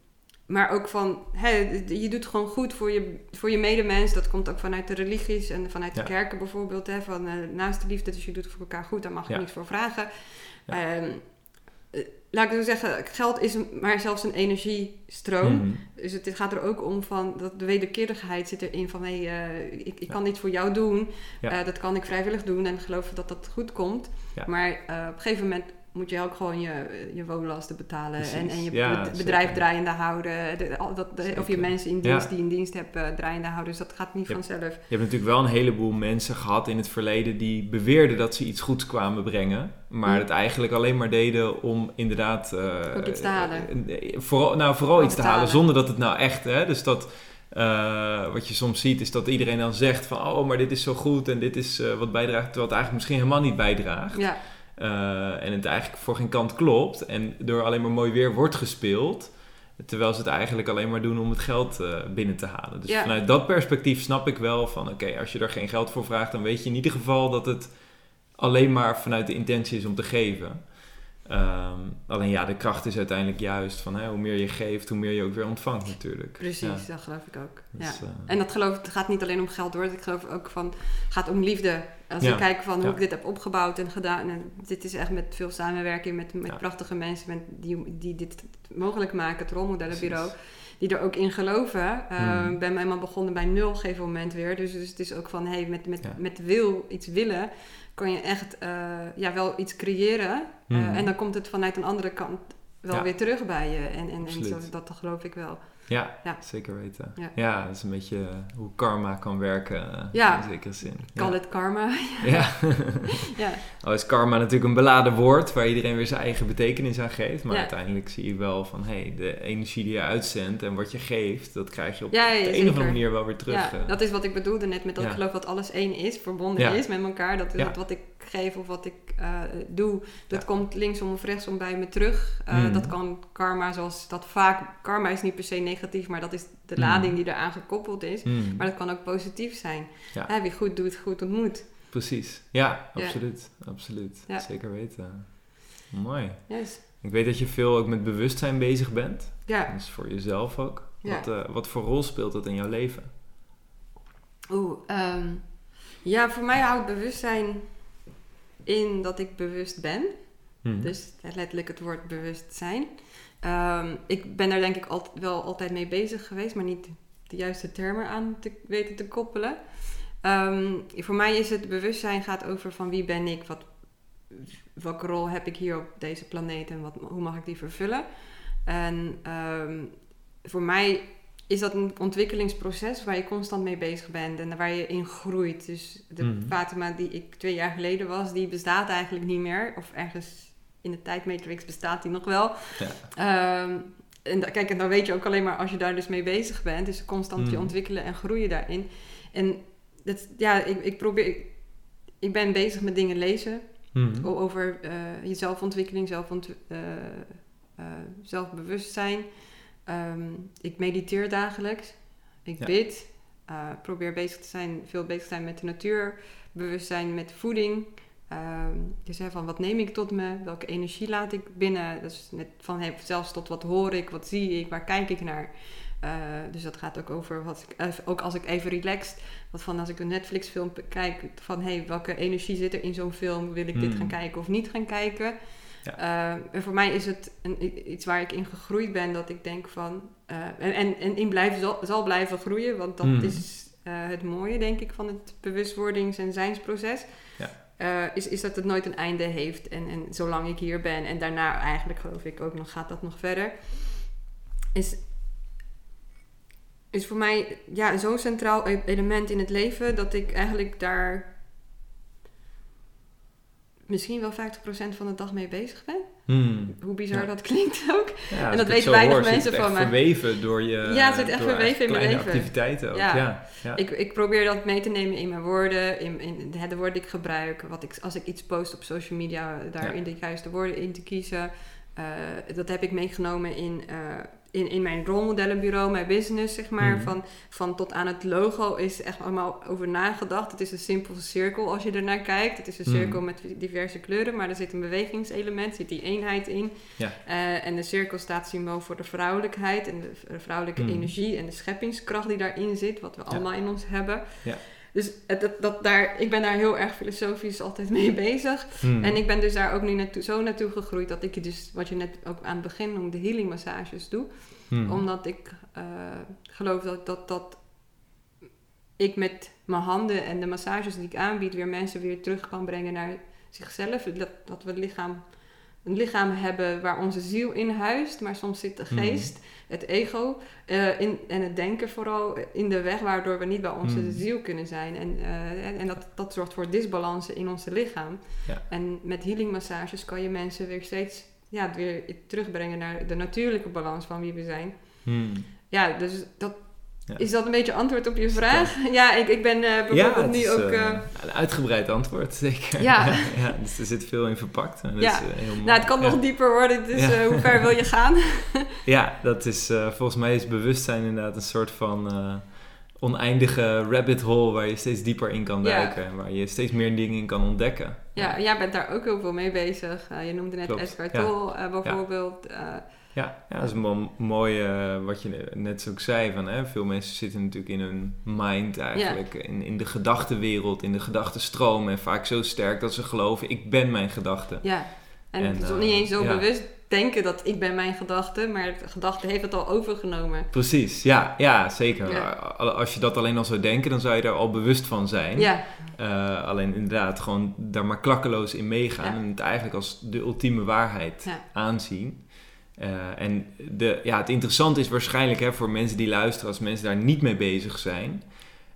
maar ook van, hè, je doet gewoon goed voor je, voor je medemens. Dat komt ook vanuit de religies en vanuit de kerken bijvoorbeeld. Hè, van naast de liefde, dus je doet voor elkaar goed, daar mag je niet voor vragen. Ehm, eh, laat ik zo zeggen, geld is maar zelfs een energiestroom. Mhm. Dus het, gaat er ook om van, dat de wederkerigheid zit erin van, hé, hey, uh, ik, ik kan iets voor jou doen. dat kan ik vrijwillig doen en geloven dat dat goed komt. Maar op een gegeven moment moet je ook gewoon je, je woonlasten betalen en, en je bedrijf draaiende houden. dat, of je mensen in dienst die in dienst hebben draaiende houden. Dus dat gaat niet vanzelf. Je hebt natuurlijk wel een heleboel mensen gehad in het verleden die beweerden dat ze iets goeds kwamen brengen. Maar het eigenlijk alleen maar deden om inderdaad... Uh, ook iets te halen. Uh, vooral, nou, vooral iets te halen, zonder dat het nou echt... Hè, dus dat... Uh, wat je soms ziet is dat iedereen dan zegt van... oh, maar dit is zo goed en dit is wat bijdraagt... terwijl het eigenlijk misschien helemaal niet bijdraagt. Ja. Uh, en het eigenlijk voor geen kant klopt. En door alleen maar mooi weer wordt gespeeld. Terwijl ze het eigenlijk alleen maar doen om het geld uh, binnen te halen. Dus vanuit dat perspectief snap ik wel van... oké, als je er geen geld voor vraagt... dan weet je in ieder geval dat het alleen maar vanuit de intentie is om te geven. Um, alleen ja, de kracht is uiteindelijk juist van hè, hoe meer je geeft, hoe meer je ook weer ontvangt natuurlijk. Precies, dat geloof ik ook. Dus, ja. Uh, en dat geloof het gaat niet alleen om geld hoor. Ik geloof ook van, het gaat om liefde. Als ja. ik kijk van hoe ik dit heb opgebouwd en gedaan. En dit is echt met veel samenwerking met, met prachtige mensen met, die, die dit mogelijk maken, het rolmodellenbureau. Die er ook in geloven. Ik uh, ben helemaal begonnen bij nul op een gegeven moment weer. Dus, dus het is ook van, hey, met, met, met wil, iets willen kan je echt uh, ja, wel iets creëren. Mm. en dan komt het vanuit een andere kant wel weer terug bij je. En, en, en zo, dat geloof ik wel. Ja, ja, zeker weten. Ja. ja, dat is een beetje hoe karma kan werken eh, ja. in zekere zin. Kan het karma. ja. ja. Al is karma natuurlijk een beladen woord waar iedereen weer zijn eigen betekenis aan geeft. Maar uiteindelijk zie je wel van, hé, hey, de energie die je uitzendt en wat je geeft, dat krijg je op de een of andere manier wel weer terug. Ja, eh. dat is wat ik bedoelde net met dat ik geloof dat alles één is, verbonden is met elkaar. Dat is wat ik geef of wat ik uh, doe, dat komt linksom of rechtsom bij me terug. Uh, Dat kan karma, zoals dat vaak, karma is niet per se negatief, maar dat is de mm. lading die eraan gekoppeld is. Mm. Maar dat kan ook positief zijn. Ja. wie goed doet, goed ontmoet. Precies, ja, absoluut. absoluut. Zeker weten. Mooi. Yes. Ik weet dat je veel ook met bewustzijn bezig bent. Ja. Dus voor jezelf ook. Wat, uh, wat voor rol speelt dat in jouw leven? Oeh, um, ja, voor mij houdt bewustzijn in dat ik bewust ben. Hmm. Dus letterlijk het woord bewustzijn. Um, ik ben daar denk ik wel altijd mee bezig geweest, maar niet de juiste termen aan te weten te koppelen. Um, voor mij is het bewustzijn gaat over van wie ben ik, wat, welke rol heb ik hier op deze planeet en wat, hoe mag ik die vervullen. En um, voor mij is dat een ontwikkelingsproces waar je constant mee bezig bent en waar je in groeit. Dus de mm. Fatima die ik twee jaar geleden was, die bestaat eigenlijk niet meer. Of ergens in de tijdmatrix bestaat die nog wel. Ja. Um, en kijk, en dan weet je ook alleen maar als je daar dus mee bezig bent. Dus constant je mhm. ontwikkelen en groeien daarin. En dat, ja, ik, ik probeer... Ik, ben bezig met dingen lezen. Mm. Over uh, je zelfontwikkeling, zelfont, uh, uh, zelfbewustzijn. Um, ik mediteer dagelijks. Ik bid. Uh, probeer bezig te zijn, veel bezig te zijn met de natuur. Bewustzijn met voeding. Um, dus hè, van wat neem ik tot me? Welke energie laat ik binnen? Dus net van hey, zelfs tot wat hoor ik, wat zie ik, waar kijk ik naar? Uh, dus dat gaat ook over wat ik, ook als ik even relaxed, wat van als ik een Netflix film kijk, van hey, welke energie zit er in zo'n film? Wil ik dit gaan mm. kijken of niet gaan kijken? Ja. Uh, en voor mij is het een, iets waar ik in gegroeid ben, dat ik denk van. Uh, en, en, en, in blijven zal, zal blijven groeien, want dat mm. is het mooie, denk ik, van het bewustwordings- en zijnsproces. Ja. is, is dat het nooit een einde heeft. En, en zolang ik hier ben en daarna eigenlijk geloof ik ook nog gaat dat nog verder. Is, is voor mij ja, zo'n centraal e-, element in het leven dat ik eigenlijk daar misschien wel 50% van de dag mee bezig ben. Hmm. Hoe bizar dat klinkt ook. en dat weten weinig mensen van me. verweven door je Ja, het zit echt verweven in mijn leven. activiteiten ook. Ja. ja. Ik, ik probeer dat mee te nemen in mijn woorden, in, in de woorden die ik gebruik. Wat ik, als ik iets post op social media, daar in de juiste woorden in te kiezen. Uh, dat heb ik meegenomen in, uh, in, in mijn rolmodellenbureau, mijn business, zeg maar, Mhm. van, van tot aan het logo is echt allemaal over nagedacht. Het is een simpele cirkel als je ernaar kijkt. Het is een Mhm. cirkel met diverse kleuren, maar er zit een bewegingselement, zit die eenheid in. Ja. Eh, en de cirkel staat symbool voor de vrouwelijkheid en de vrouwelijke Mhm. energie en de scheppingskracht die daarin zit, wat we Ja. allemaal in ons hebben. Ja. Dus dat, dat daar, ik ben daar heel erg filosofisch altijd mee bezig. Hmm. En ik ben dus daar ook nu naartoe, zo naartoe gegroeid dat ik dus, wat je net ook aan het begin noemde, healing massages doe. Hmm. Omdat ik eh, geloof dat, dat, dat ik met mijn handen en de massages die ik aanbied, weer mensen weer terug kan brengen naar zichzelf. Dat, dat we het lichaam, een lichaam hebben waar onze ziel in huist, maar soms zit de Mhm. geest, het ego eh, in, en het denken vooral in de weg, waardoor we niet bij onze Mhm. ziel kunnen zijn. En, eh, en, en dat, dat zorgt voor disbalansen in onze lichaam. Ja. En met healing massages kan je mensen weer steeds ja, weer terugbrengen naar de natuurlijke balans van wie we zijn. Hmm. Ja, dus dat, Ja. is dat een beetje antwoord op je vraag? Ja, ik, ik ben eh, bijvoorbeeld nu is ook... eh, eh, een uitgebreid antwoord, zeker. Ja. dus er zit veel in verpakt. En dat Ja. is, heel mooi. nou, het kan nog dieper worden, dus hoe ver wil je gaan? Ja, dat is volgens mij is bewustzijn inderdaad een soort van oneindige rabbit hole waar je steeds dieper in kan duiken en waar je steeds meer dingen in kan ontdekken. ja, jij bent daar ook heel veel mee bezig. Je noemde net Klopt, Edgar bijvoorbeeld. Ja, ja, dat is mo- mooi eh, wat je net ook zei. Van, hè, veel mensen zitten natuurlijk in hun mind eigenlijk. In, in de gedachtenwereld, in de gedachtenstroom. En vaak zo sterk dat ze geloven, ik ben mijn gedachte. ja, en, En, het is eh, niet eens zo ja. bewust denken dat ik ben mijn gedachte, maar de gedachte heeft het al overgenomen. Precies, ja, ja zeker. Ja. Als je dat alleen al zou denken, dan zou je er al bewust van zijn. Ja, Eh, alleen inderdaad, gewoon daar maar klakkeloos in meegaan. Ja. En het eigenlijk als de ultieme waarheid Ja. aanzien. Eh, en de, ja, het interessante is waarschijnlijk hè, voor mensen die luisteren, als mensen daar niet mee bezig zijn,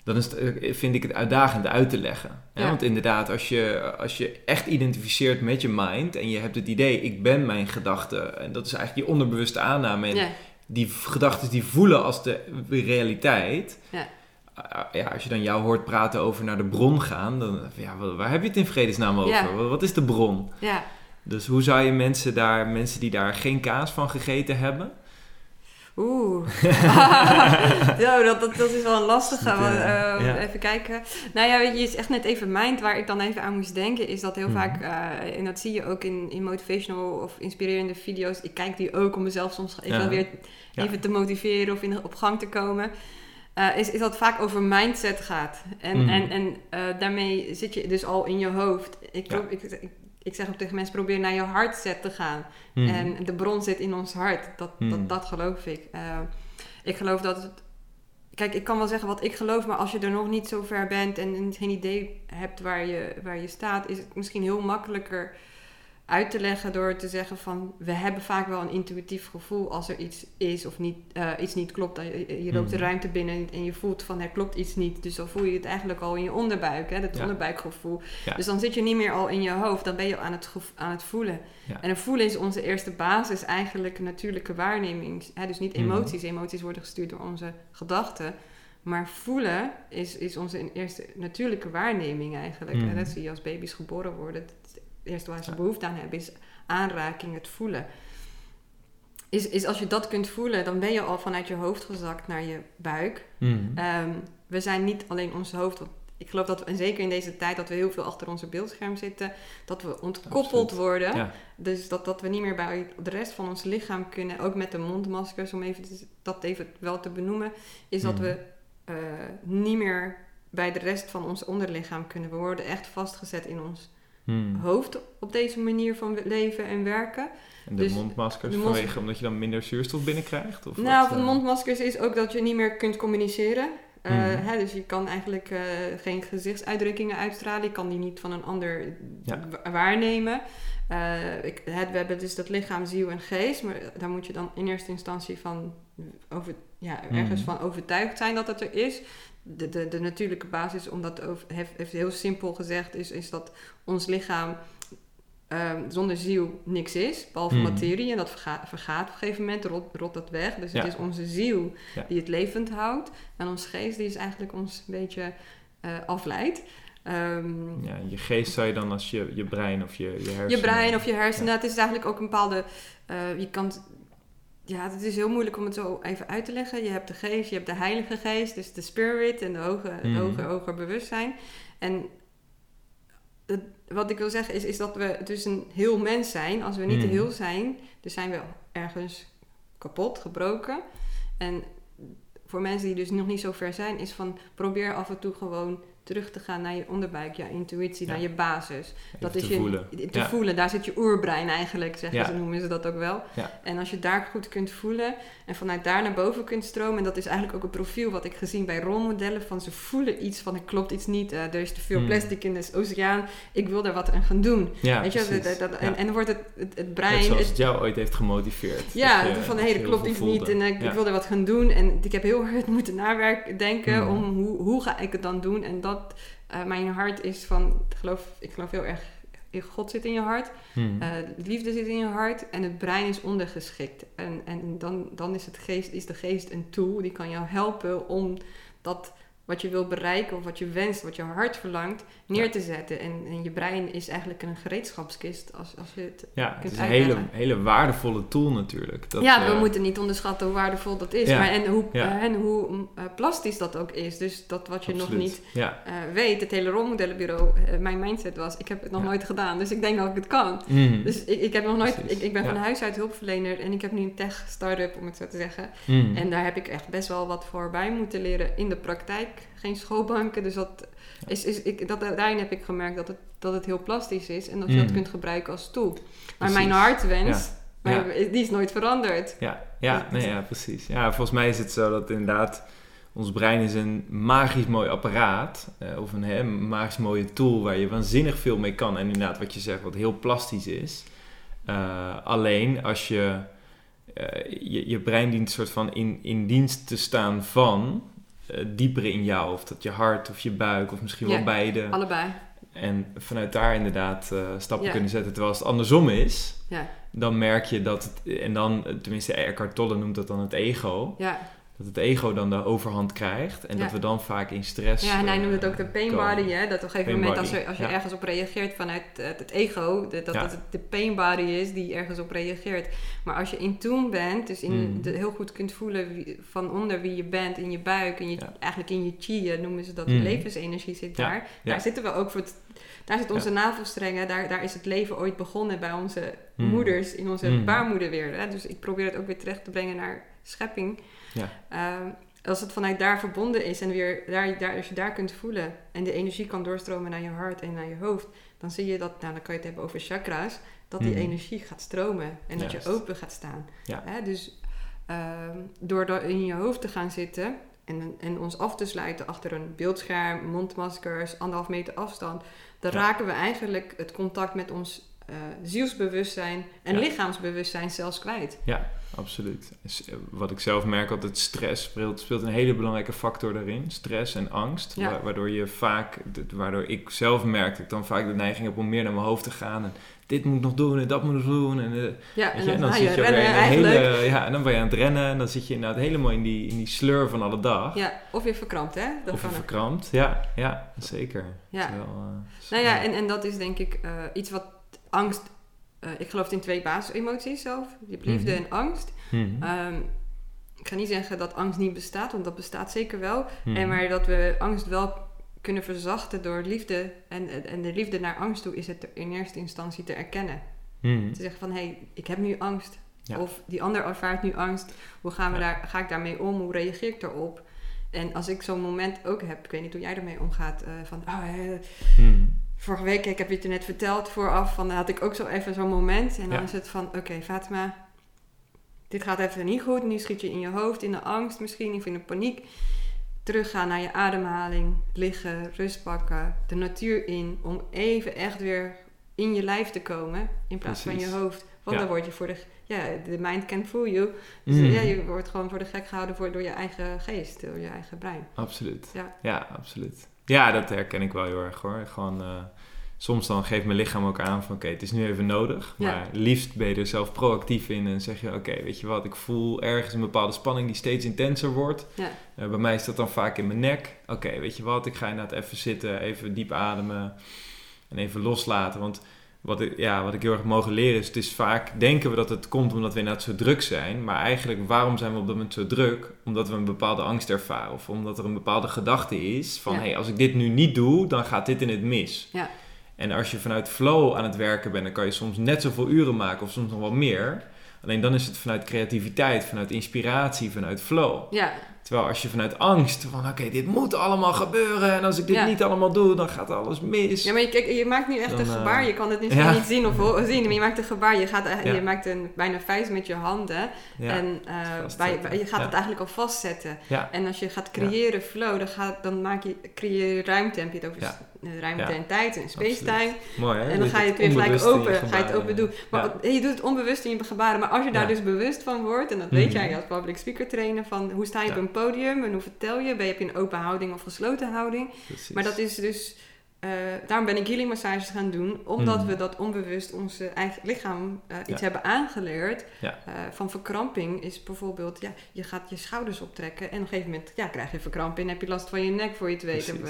dan is het, eh, vind ik het uitdagend uit te leggen. Hè? Ja. Want inderdaad, als je, als je echt identificeert met je mind en je hebt het idee, ik ben mijn gedachte, en dat is eigenlijk je onderbewuste aanname. En ja, die gedachten die voelen als de realiteit. Ja. Uh, ja, als je dan jou hoort praten over naar de bron gaan, dan ja, waar heb je het in vredesnaam over? Wat is de bron? ja. Dus hoe zou je mensen daar, mensen die daar geen kaas van gegeten hebben? Oeh. Zo, dat, dat, dat is wel een lastige. Ja, want, eh, ja. Even kijken. Nou ja, weet je, is echt net even mind waar ik dan even aan moest denken. Is dat heel Mhm. vaak, eh, en dat zie je ook in, in motivational of inspirerende video's. Ik kijk die ook om mezelf soms even Ja. weer Ja. even te motiveren of in, op gang te komen. Eh, is, is dat vaak over mindset gaat. En, Mhm. en, en daarmee zit je dus al in je hoofd. Ik, Ja. ik, ik, ik zeg ook tegen mensen, probeer naar je hartset te gaan. Mhm. En de bron zit in ons hart. Dat, Hmm. dat, dat geloof ik. Eh, ik geloof dat het. Kijk, ik kan wel zeggen wat ik geloof, maar als je er nog niet zo ver bent en, en geen idee hebt waar je, waar je staat, is het misschien heel makkelijker uit te leggen door te zeggen van we hebben vaak wel een intuïtief gevoel als er iets is of niet, eh, iets niet klopt. Je, je loopt de Mhm. ruimte binnen en je voelt van er klopt iets niet. Dus dan voel je het eigenlijk al in je onderbuik, hè, dat Ja. onderbuikgevoel. Ja. Dus dan zit je niet meer al in je hoofd, dan ben je aan het, aan het voelen. Ja. En het voelen is onze eerste basis, eigenlijk natuurlijke waarneming. Hè, dus niet Mhm. emoties. Emoties worden gestuurd door onze gedachten. Maar voelen is, is onze eerste natuurlijke waarneming eigenlijk. Mhm. En dat zie je als baby's geboren worden. Het eerste waar ze behoefte aan hebben is aanraking, het voelen. Is, is als je dat kunt voelen, dan ben je al vanuit je hoofd gezakt naar je buik. Mhm. Ehm, we zijn niet alleen ons hoofd. Ik geloof dat we, en zeker in deze tijd, dat we heel veel achter onze beeldscherm zitten. Dat we ontkoppeld Absoluut. worden. Ja. Dus dat, dat we niet meer bij de rest van ons lichaam kunnen. Ook met de mondmaskers, om even te- dat even wel te benoemen. Is dat Mhm. we eh, niet meer bij de rest van ons onderlichaam kunnen. We worden echt vastgezet in ons Mhm. hoofd op deze manier van leven en werken. En de Dus mondmaskers de mond- vanwege omdat je dan minder zuurstof binnenkrijgt? Of nou, van de eh? mondmaskers is ook dat je niet meer kunt communiceren. Eh, Mhm. hè, dus je kan eigenlijk eh, geen gezichtsuitdrukkingen uitstralen. Je kan die niet van een ander Ja. waarnemen. Eh, ik, het, we hebben dus dat lichaam, ziel en geest. Maar daar moet je dan in eerste instantie van over, ja, ergens Mhm. van overtuigd zijn dat het er is. De, de, de natuurlijke basis, om dat over, heeft, heeft heel simpel gezegd, is, is dat ons lichaam ehm, zonder ziel niks is, behalve Mhm. materie. En dat vergaat, vergaat op een gegeven moment, rot, rot dat weg. Dus het Ja. is onze ziel Ja. die het levend houdt. En ons geest die is eigenlijk ons een beetje eh, afleidt. Ehm, Ja, je geest zou je dan als je, je brein of je, je hersenen... je brein of je hersenen. Het is eigenlijk ook een bepaalde. eh, je kan. Ja, het is heel moeilijk om het zo even uit te leggen. Je hebt de geest, je hebt de heilige geest, dus de spirit en de hoger, Mhm. hoger, hoger bewustzijn. En het- wat ik wil zeggen is, is dat we dus een heel mens zijn. Als we niet Mhm. heel zijn, dus zijn we ergens kapot, gebroken. En voor mensen die dus nog niet zo ver zijn, is van probeer af en toe gewoon terug te gaan naar je onderbuik, je intuïtie, Ja. naar je basis. Even Dat is te je, voelen. te Ja. voelen, daar zit je oerbrein eigenlijk, zeggen Ja. ze, noemen ze dat ook wel. En als je daar goed kunt voelen en vanuit daar naar boven kunt stromen, en dat is eigenlijk ook een profiel wat ik gezien bij rolmodellen, van ze voelen iets van er klopt iets niet, eh, er is te veel Hmm. plastic in de oceaan, ik wil daar wat aan gaan doen. Ja, Weet je, dat, dat- en, en dan wordt het, het, het Net brein, zoals het- het jou ooit heeft gemotiveerd. ja, je- van hé, je er klopt iets niet en ik, Ja. ik wil er wat gaan doen. En ik heb heel hard moeten nawerken, denken Mm. om hoe, hoe ga ik het dan doen. En dat, eh, mijn hart is van, ik geloof, ik geloof heel erg, God zit in je hart, Hmm. eh, liefde zit in je hart en het brein is ondergeschikt. En, en dan, dan is, het geest, is de geest een tool die kan jou helpen om dat wat je wil bereiken of wat je wenst, wat je hart verlangt, neer Ja. te zetten. En, en je brein is eigenlijk een gereedschapskist als, als je het ja, het is een hele, hele waardevolle tool natuurlijk. Dat, ja, we eh, moeten niet onderschatten hoe waardevol dat is. Ja, Maar en hoe, ja. eh, en hoe eh, plastisch dat ook is. Dus dat wat je nog niet weet, het hele rolmodellenbureau, mijn mindset was, ik heb het nog nooit gedaan. Dus ik denk dat ik het kan. Hmm. Dus ik, ik heb nog nooit, ik, ik ben van huis uit hulpverlener en ik heb nu een tech start-up, om het zo te zeggen. Hmm. En daar heb ik echt best wel wat voor bij moeten leren in de praktijk. Geen schoolbanken, dus dat is, is, ik, dat, daarin heb ik gemerkt dat het, dat het heel plastisch is en dat je dat Mm. kunt gebruiken als tool. Maar Precies. mijn hartwens, Ja. die is nooit veranderd. Ja, ja, nee, ja, precies. Ja, volgens mij is het zo dat inderdaad ons brein is een magisch mooi apparaat. eh, of een hè, magisch mooie tool waar je waanzinnig veel mee kan. En inderdaad, wat je zegt, wat heel plastisch is. Eh, alleen als je, eh, je... Je brein dient soort van in, in dienst te staan van... eh, dieper in jou. Of dat je hart of je buik of misschien wel beide. Allebei. En vanuit daar inderdaad eh, stappen Ja. kunnen zetten. Terwijl als het andersom is, Ja, dan merk je dat het, en dan, eh, tenminste Eckhart Tolle noemt dat dan het ego, ja. Dat het ego dan de overhand krijgt en Ja. dat we dan vaak in stress ja en hij eh, noemt het ook de pain komen. body. Hè? Dat op een gegeven Pain moment als, er, als je ja. ergens op reageert vanuit het, het ego, de- dat Ja. het de pain body is die ergens op reageert. Maar als je in tune bent, dus in Mm. de, heel goed kunt voelen wie, van onder wie je bent, in je buik, in je, eigenlijk in je chi, eh, noemen ze dat, Mm. levensenergie zit daar. Daar zitten we ook voor het, daar zit onze navelstrengen, daar, daar is het leven ooit begonnen bij onze Mm. moeders, in onze baarmoeder weer. Hè? Dus ik probeer het ook weer terecht te brengen naar schepping. Ja. Ehm, als het vanuit daar verbonden is en weer daar, daar, als je daar kunt voelen en de energie kan doorstromen naar je hart en naar je hoofd, dan zie je dat, nou dan kan je het hebben over chakra's, dat die Mhm. energie gaat stromen en dat je open gaat staan. Ja. Hè? Dus ehm, door in je hoofd te gaan zitten en, en ons af te sluiten achter een beeldscherm, mondmaskers, anderhalf meter afstand, dan Ja. raken we eigenlijk het contact met ons eh, zielsbewustzijn en Ja. lichaamsbewustzijn zelfs kwijt. Absoluut. Eh, Wat ik zelf merk altijd, stress speelt, speelt een hele belangrijke factor daarin. Stress en angst. Ja. wa- Waardoor je vaak, waardoor ik zelf merk dat ik dan vaak de neiging heb om meer naar mijn hoofd te gaan. En dit moet ik nog doen en dat moet ik nog doen. En, eh, Ja, je, en dan zit je rennen een hele, ja, en dan ben je aan het rennen en dan zit je inderdaad helemaal in die, in die sleur van alle dag. Ja, of je verkrampt, hè? Dat of je verkrampt. Ja, ja, zeker. Ja. Eh, Nou ja, en, en dat is denk ik iets wat angst... eh, ik geloof in twee basisemoties zelf. Je hebt liefde Mhm. en angst. Mhm. Ehm, ik ga niet zeggen dat angst niet bestaat, want dat bestaat zeker wel. Mhm. En maar dat we angst wel kunnen verzachten door liefde. En, en de liefde naar angst toe is het in eerste instantie te erkennen. Te zeggen van, hé, hey, ik heb nu angst. Ja. Of die ander ervaart nu angst. Hoe gaan we Ja. daar, ga ik daarmee om? Hoe reageer ik daarop? En als ik zo'n moment ook heb, ik weet niet hoe jij ermee omgaat, eh, van, oh, Mhm. Vorige week, ik heb je het net verteld vooraf, van, dan had ik ook zo even zo'n moment. En dan Ja. is het van, oké Fatima, dit gaat even niet goed. Nu schiet je in je hoofd, in de angst misschien, of in de paniek. Teruggaan naar je ademhaling, liggen, rust pakken, de natuur in, om even echt weer in je lijf te komen, in plaats van je hoofd. Want Ja. dan word je voor de, ja, de mind can fool you. Dus Mhm. ja, je wordt gewoon voor de gek gehouden voor, door je eigen geest, door je eigen brein. Absoluut. Ja. ja, absoluut. Ja, dat herken ik wel heel erg hoor. Gewoon, eh, soms dan geeft mijn lichaam ook aan van oké, het is nu even nodig. Ja. Maar liefst ben je er zelf proactief in en zeg je oké, weet je wat, ik voel ergens een bepaalde spanning die steeds intenser wordt. Ja. Eh, bij mij is dat dan vaak in mijn nek. Oké, weet je wat, ik ga inderdaad even zitten, even diep ademen en even loslaten. Want wat ik, ja, wat ik heel erg mogen leren is, het is vaak denken we dat het komt omdat we inderdaad zo druk zijn. Maar eigenlijk, waarom zijn we op dat moment zo druk? Omdat we een bepaalde angst ervaren. Of omdat er een bepaalde gedachte is van, hé, hey, als ik dit nu niet doe, dan gaat dit in het mis. Ja. En als je vanuit flow aan het werken bent, dan kan je soms net zoveel uren maken of soms nog wel meer. Alleen dan is het vanuit creativiteit, vanuit inspiratie, vanuit flow. Ja. Terwijl als je vanuit angst van oké, dit moet allemaal gebeuren en als ik dit niet allemaal doe, dan gaat alles mis. Ja, maar je, kijk, je maakt nu echt een gebaar. Eh, je kan het niet, niet zien of zien, maar je maakt een gebaar. Je, gaat, je maakt een bijna vuist met je handen en uh, bij, je gaat het eigenlijk al vastzetten. En als je gaat creëren flow, dan, gaat, dan maak je, creëer je ruimte. heb je het over eh, ruimte en tijd en space-time. Mooi hè? En dan ga je het weer gelijk open, ga je het open doen. Maar je doet het onbewust in je gebaren. Maar als je daar dus bewust van wordt, en dat weet mhm. jij als public speaker trainer, van hoe sta je op een podium en hoe vertel je? Ben je, heb je een open houding of gesloten houding? Maar dat is dus... Uh, daarom ben ik healing massages gaan doen, omdat mhm. we dat onbewust onze eigen lichaam uh, iets hebben aangeleerd. Uh, van verkramping is bijvoorbeeld, ja, je gaat je schouders optrekken en op een gegeven moment ja, krijg je verkramping en heb je last van je nek voor je het weten.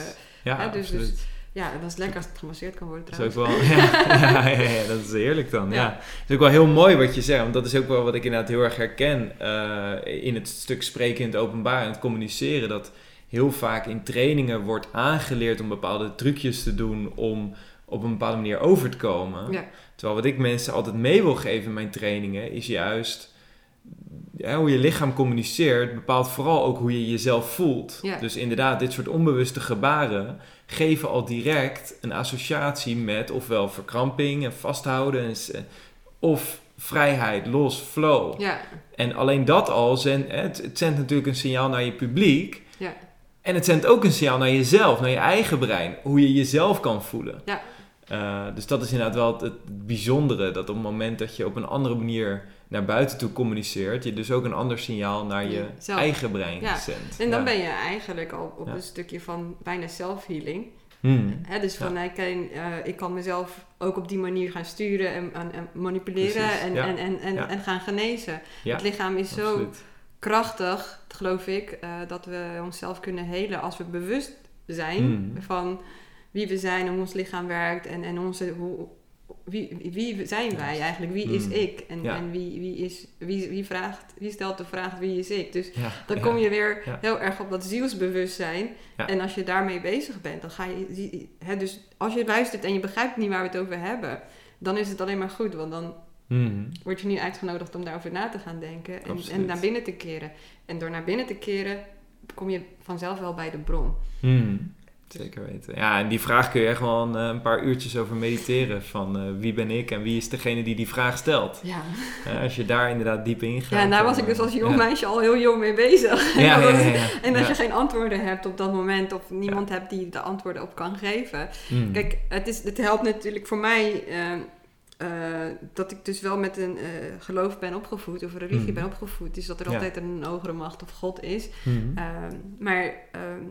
Ja, dus, dus ja, dat is lekker als het gemasseerd kan worden trouwens. Dat is ook wel, ja, ja, ja, dat is heerlijk dan. Ja. Het is ook wel heel mooi wat je zegt, want dat is ook wel wat ik inderdaad heel erg herken uh, in het stuk spreken in het openbaar en het communiceren. Dat heel vaak in trainingen wordt aangeleerd om bepaalde trucjes te doen om op een bepaalde manier over te komen. Ja. Terwijl wat ik mensen altijd mee wil geven in mijn trainingen is juist ja, hoe je lichaam communiceert bepaalt vooral ook hoe je jezelf voelt. Dus inderdaad, dit soort onbewuste gebaren geven al direct een associatie met ofwel verkramping en vasthouden en, eh, of vrijheid, los, flow. Ja. En alleen dat al, zendt, het, het zendt natuurlijk een signaal naar je publiek. Ja. En het zendt ook een signaal naar jezelf, naar je eigen brein, hoe je jezelf kan voelen. Ja. Uh, dus dat is inderdaad wel het, bijzondere, dat op het moment dat je op een andere manier naar buiten toe communiceert, je dus ook een ander signaal naar je eigen brein ja. zendt. En dan ben je eigenlijk al op een stukje van bijna self-healing. Hmm. dus van ik, kan, uh, ik kan mezelf ook op die manier gaan sturen en, en, manipuleren en, en, en, en, en, gaan genezen. Het lichaam is zo krachtig, geloof ik, uh, dat we onszelf kunnen helen als we bewust zijn hmm. van wie we zijn, hoe ons lichaam werkt en, en onze, hoe, wie, wie zijn wij eigenlijk? Wie is hmm. ik? En, en wie, wie, is, wie, wie, vraagt, wie stelt de vraag wie is ik? Dus dan kom je weer heel erg op dat zielsbewustzijn. En als je daarmee bezig bent, dan ga je. Hè, dus als je luistert en je begrijpt niet waar we het over hebben, dan is het alleen maar goed. Want dan hmm. word je nu uitgenodigd om daarover na te gaan denken en, en, naar binnen te keren. En door naar binnen te keren, kom je vanzelf wel bij de bron. Hmm. Zeker weten. Ja, en die vraag kun je echt wel een, eh, een paar uurtjes over mediteren. Van uh, wie ben ik en wie is degene die die vraag stelt. Ja. Uh, als je daar inderdaad diep in gaat. Ja, en daar was ik dus als jong meisje al heel jong mee bezig. Ja, ja, en als je geen antwoorden hebt op dat moment of niemand hebt die de antwoorden op kan geven. Mm. Kijk, het, is, het helpt natuurlijk voor mij... Ehm, dat ik dus wel met een geloof ben opgevoed, of een religie mm. ben opgevoed. Dus dat er altijd een hogere macht of God is. Mm. Ehm, maar ehm,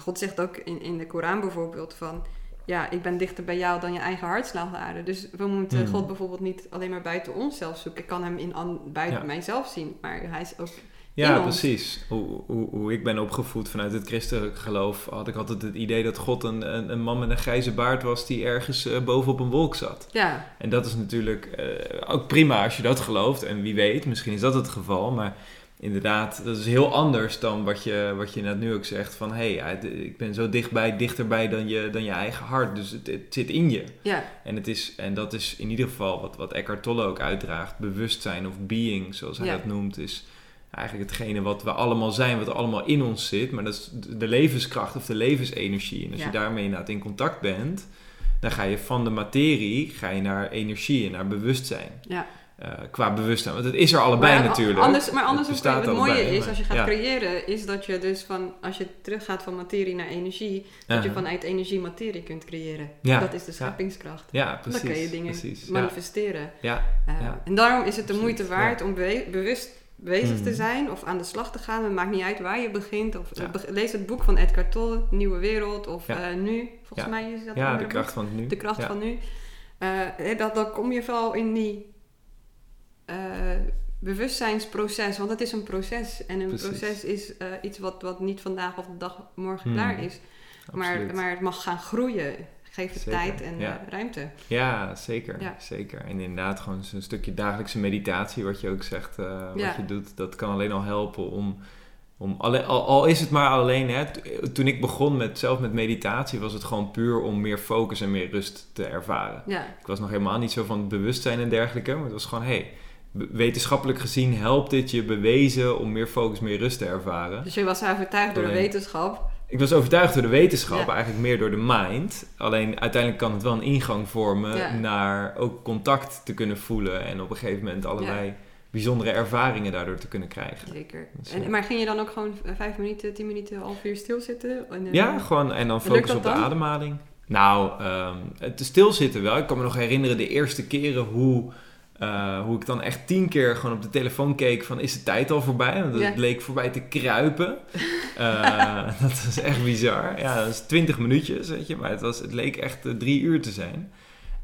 God zegt ook in, in de Koran bijvoorbeeld van... Ja, ik ben dichter bij jou dan je eigen hartslagader. Dus we moeten hmm. God bijvoorbeeld niet alleen maar buiten onszelf zoeken. Ik kan hem in buiten mijzelf zien, maar hij is ook ja, precies. Hoe, hoe, hoe, ik ben opgevoed vanuit het christelijk geloof, had ik altijd het idee dat God een, een, een man met een grijze baard was die ergens uh, bovenop een wolk zat. Ja. En dat is natuurlijk uh, ook prima als je dat gelooft. En wie weet, misschien is dat het geval. Maar inderdaad, dat is heel anders dan wat je, wat je net nu ook zegt. Van hé, hey, ik ben zo dichtbij, dichterbij dan je, dan je eigen hart. Dus het, het zit in je. Ja. En, het is, en dat is in ieder geval wat, wat Eckhart Tolle ook uitdraagt. Bewustzijn of being, zoals hij dat noemt, is eigenlijk hetgene wat we allemaal zijn, wat allemaal in ons zit. Maar dat is de levenskracht of de levensenergie. En als je daarmee inderdaad in contact bent, dan ga je van de materie ga je naar energie en naar bewustzijn. Ja. Uh, qua bewustzijn. Want het is er allebei natuurlijk. Anders, maar anders het, het mooie is, als je gaat creëren, is dat je dus van, als je teruggaat van materie naar energie, dat je vanuit energie materie kunt creëren. Ja. Dat is de scheppingskracht. Ja, precies. Dan kun je dingen precies. manifesteren. Ja. Uh, en daarom is het de moeite waard om bewust bezig te mhm. zijn of aan de slag te gaan. Het maakt niet uit waar je begint. Of lees het boek van Edgar Tolle, Nieuwe Wereld, of uh, Nu. Volgens mij is dat Ja, de kracht van het nu. De kracht van nu. dat, dan kom je vooral in die uh, bewustzijnsproces. Want het is een proces. En een proces is uh, iets wat, wat niet vandaag of de dag morgen mm. klaar is. Maar, maar het mag gaan groeien. gegeven tijd en ruimte. Ja, zeker. zeker. En inderdaad, gewoon zo'n stukje dagelijkse meditatie, wat je ook zegt, wat je doet, dat kan alleen al helpen om om al, al, is het maar alleen, hè, toen ik begon met, zelf met meditatie, was het gewoon puur om meer focus en meer rust te ervaren. Ik was nog helemaal niet zo van het bewustzijn en dergelijke, maar het was gewoon, hey, wetenschappelijk gezien helpt dit je bewezen om meer focus, meer rust te ervaren. Dus je was overtuigd door de wetenschap? Ik was overtuigd door de wetenschap, eigenlijk meer door de mind. Alleen uiteindelijk kan het wel een ingang vormen naar ook contact te kunnen voelen en op een gegeven moment allerlei bijzondere ervaringen daardoor te kunnen krijgen. Zeker. Dus, en, maar ging je dan ook gewoon vijf minuten, tien minuten, half uur stilzitten? En, ja, gewoon en dan focussen op de ademhaling. Nou, um, het stilzitten wel. Ik kan me nog herinneren de eerste keren hoe, uh, hoe ik dan echt tien keer gewoon op de telefoon keek van is de tijd al voorbij? Want het leek voorbij te kruipen. uh, dat is echt bizar. Ja, dat is twintig minuutjes, weet je. Maar het, was, het leek echt uh, drie uur te zijn.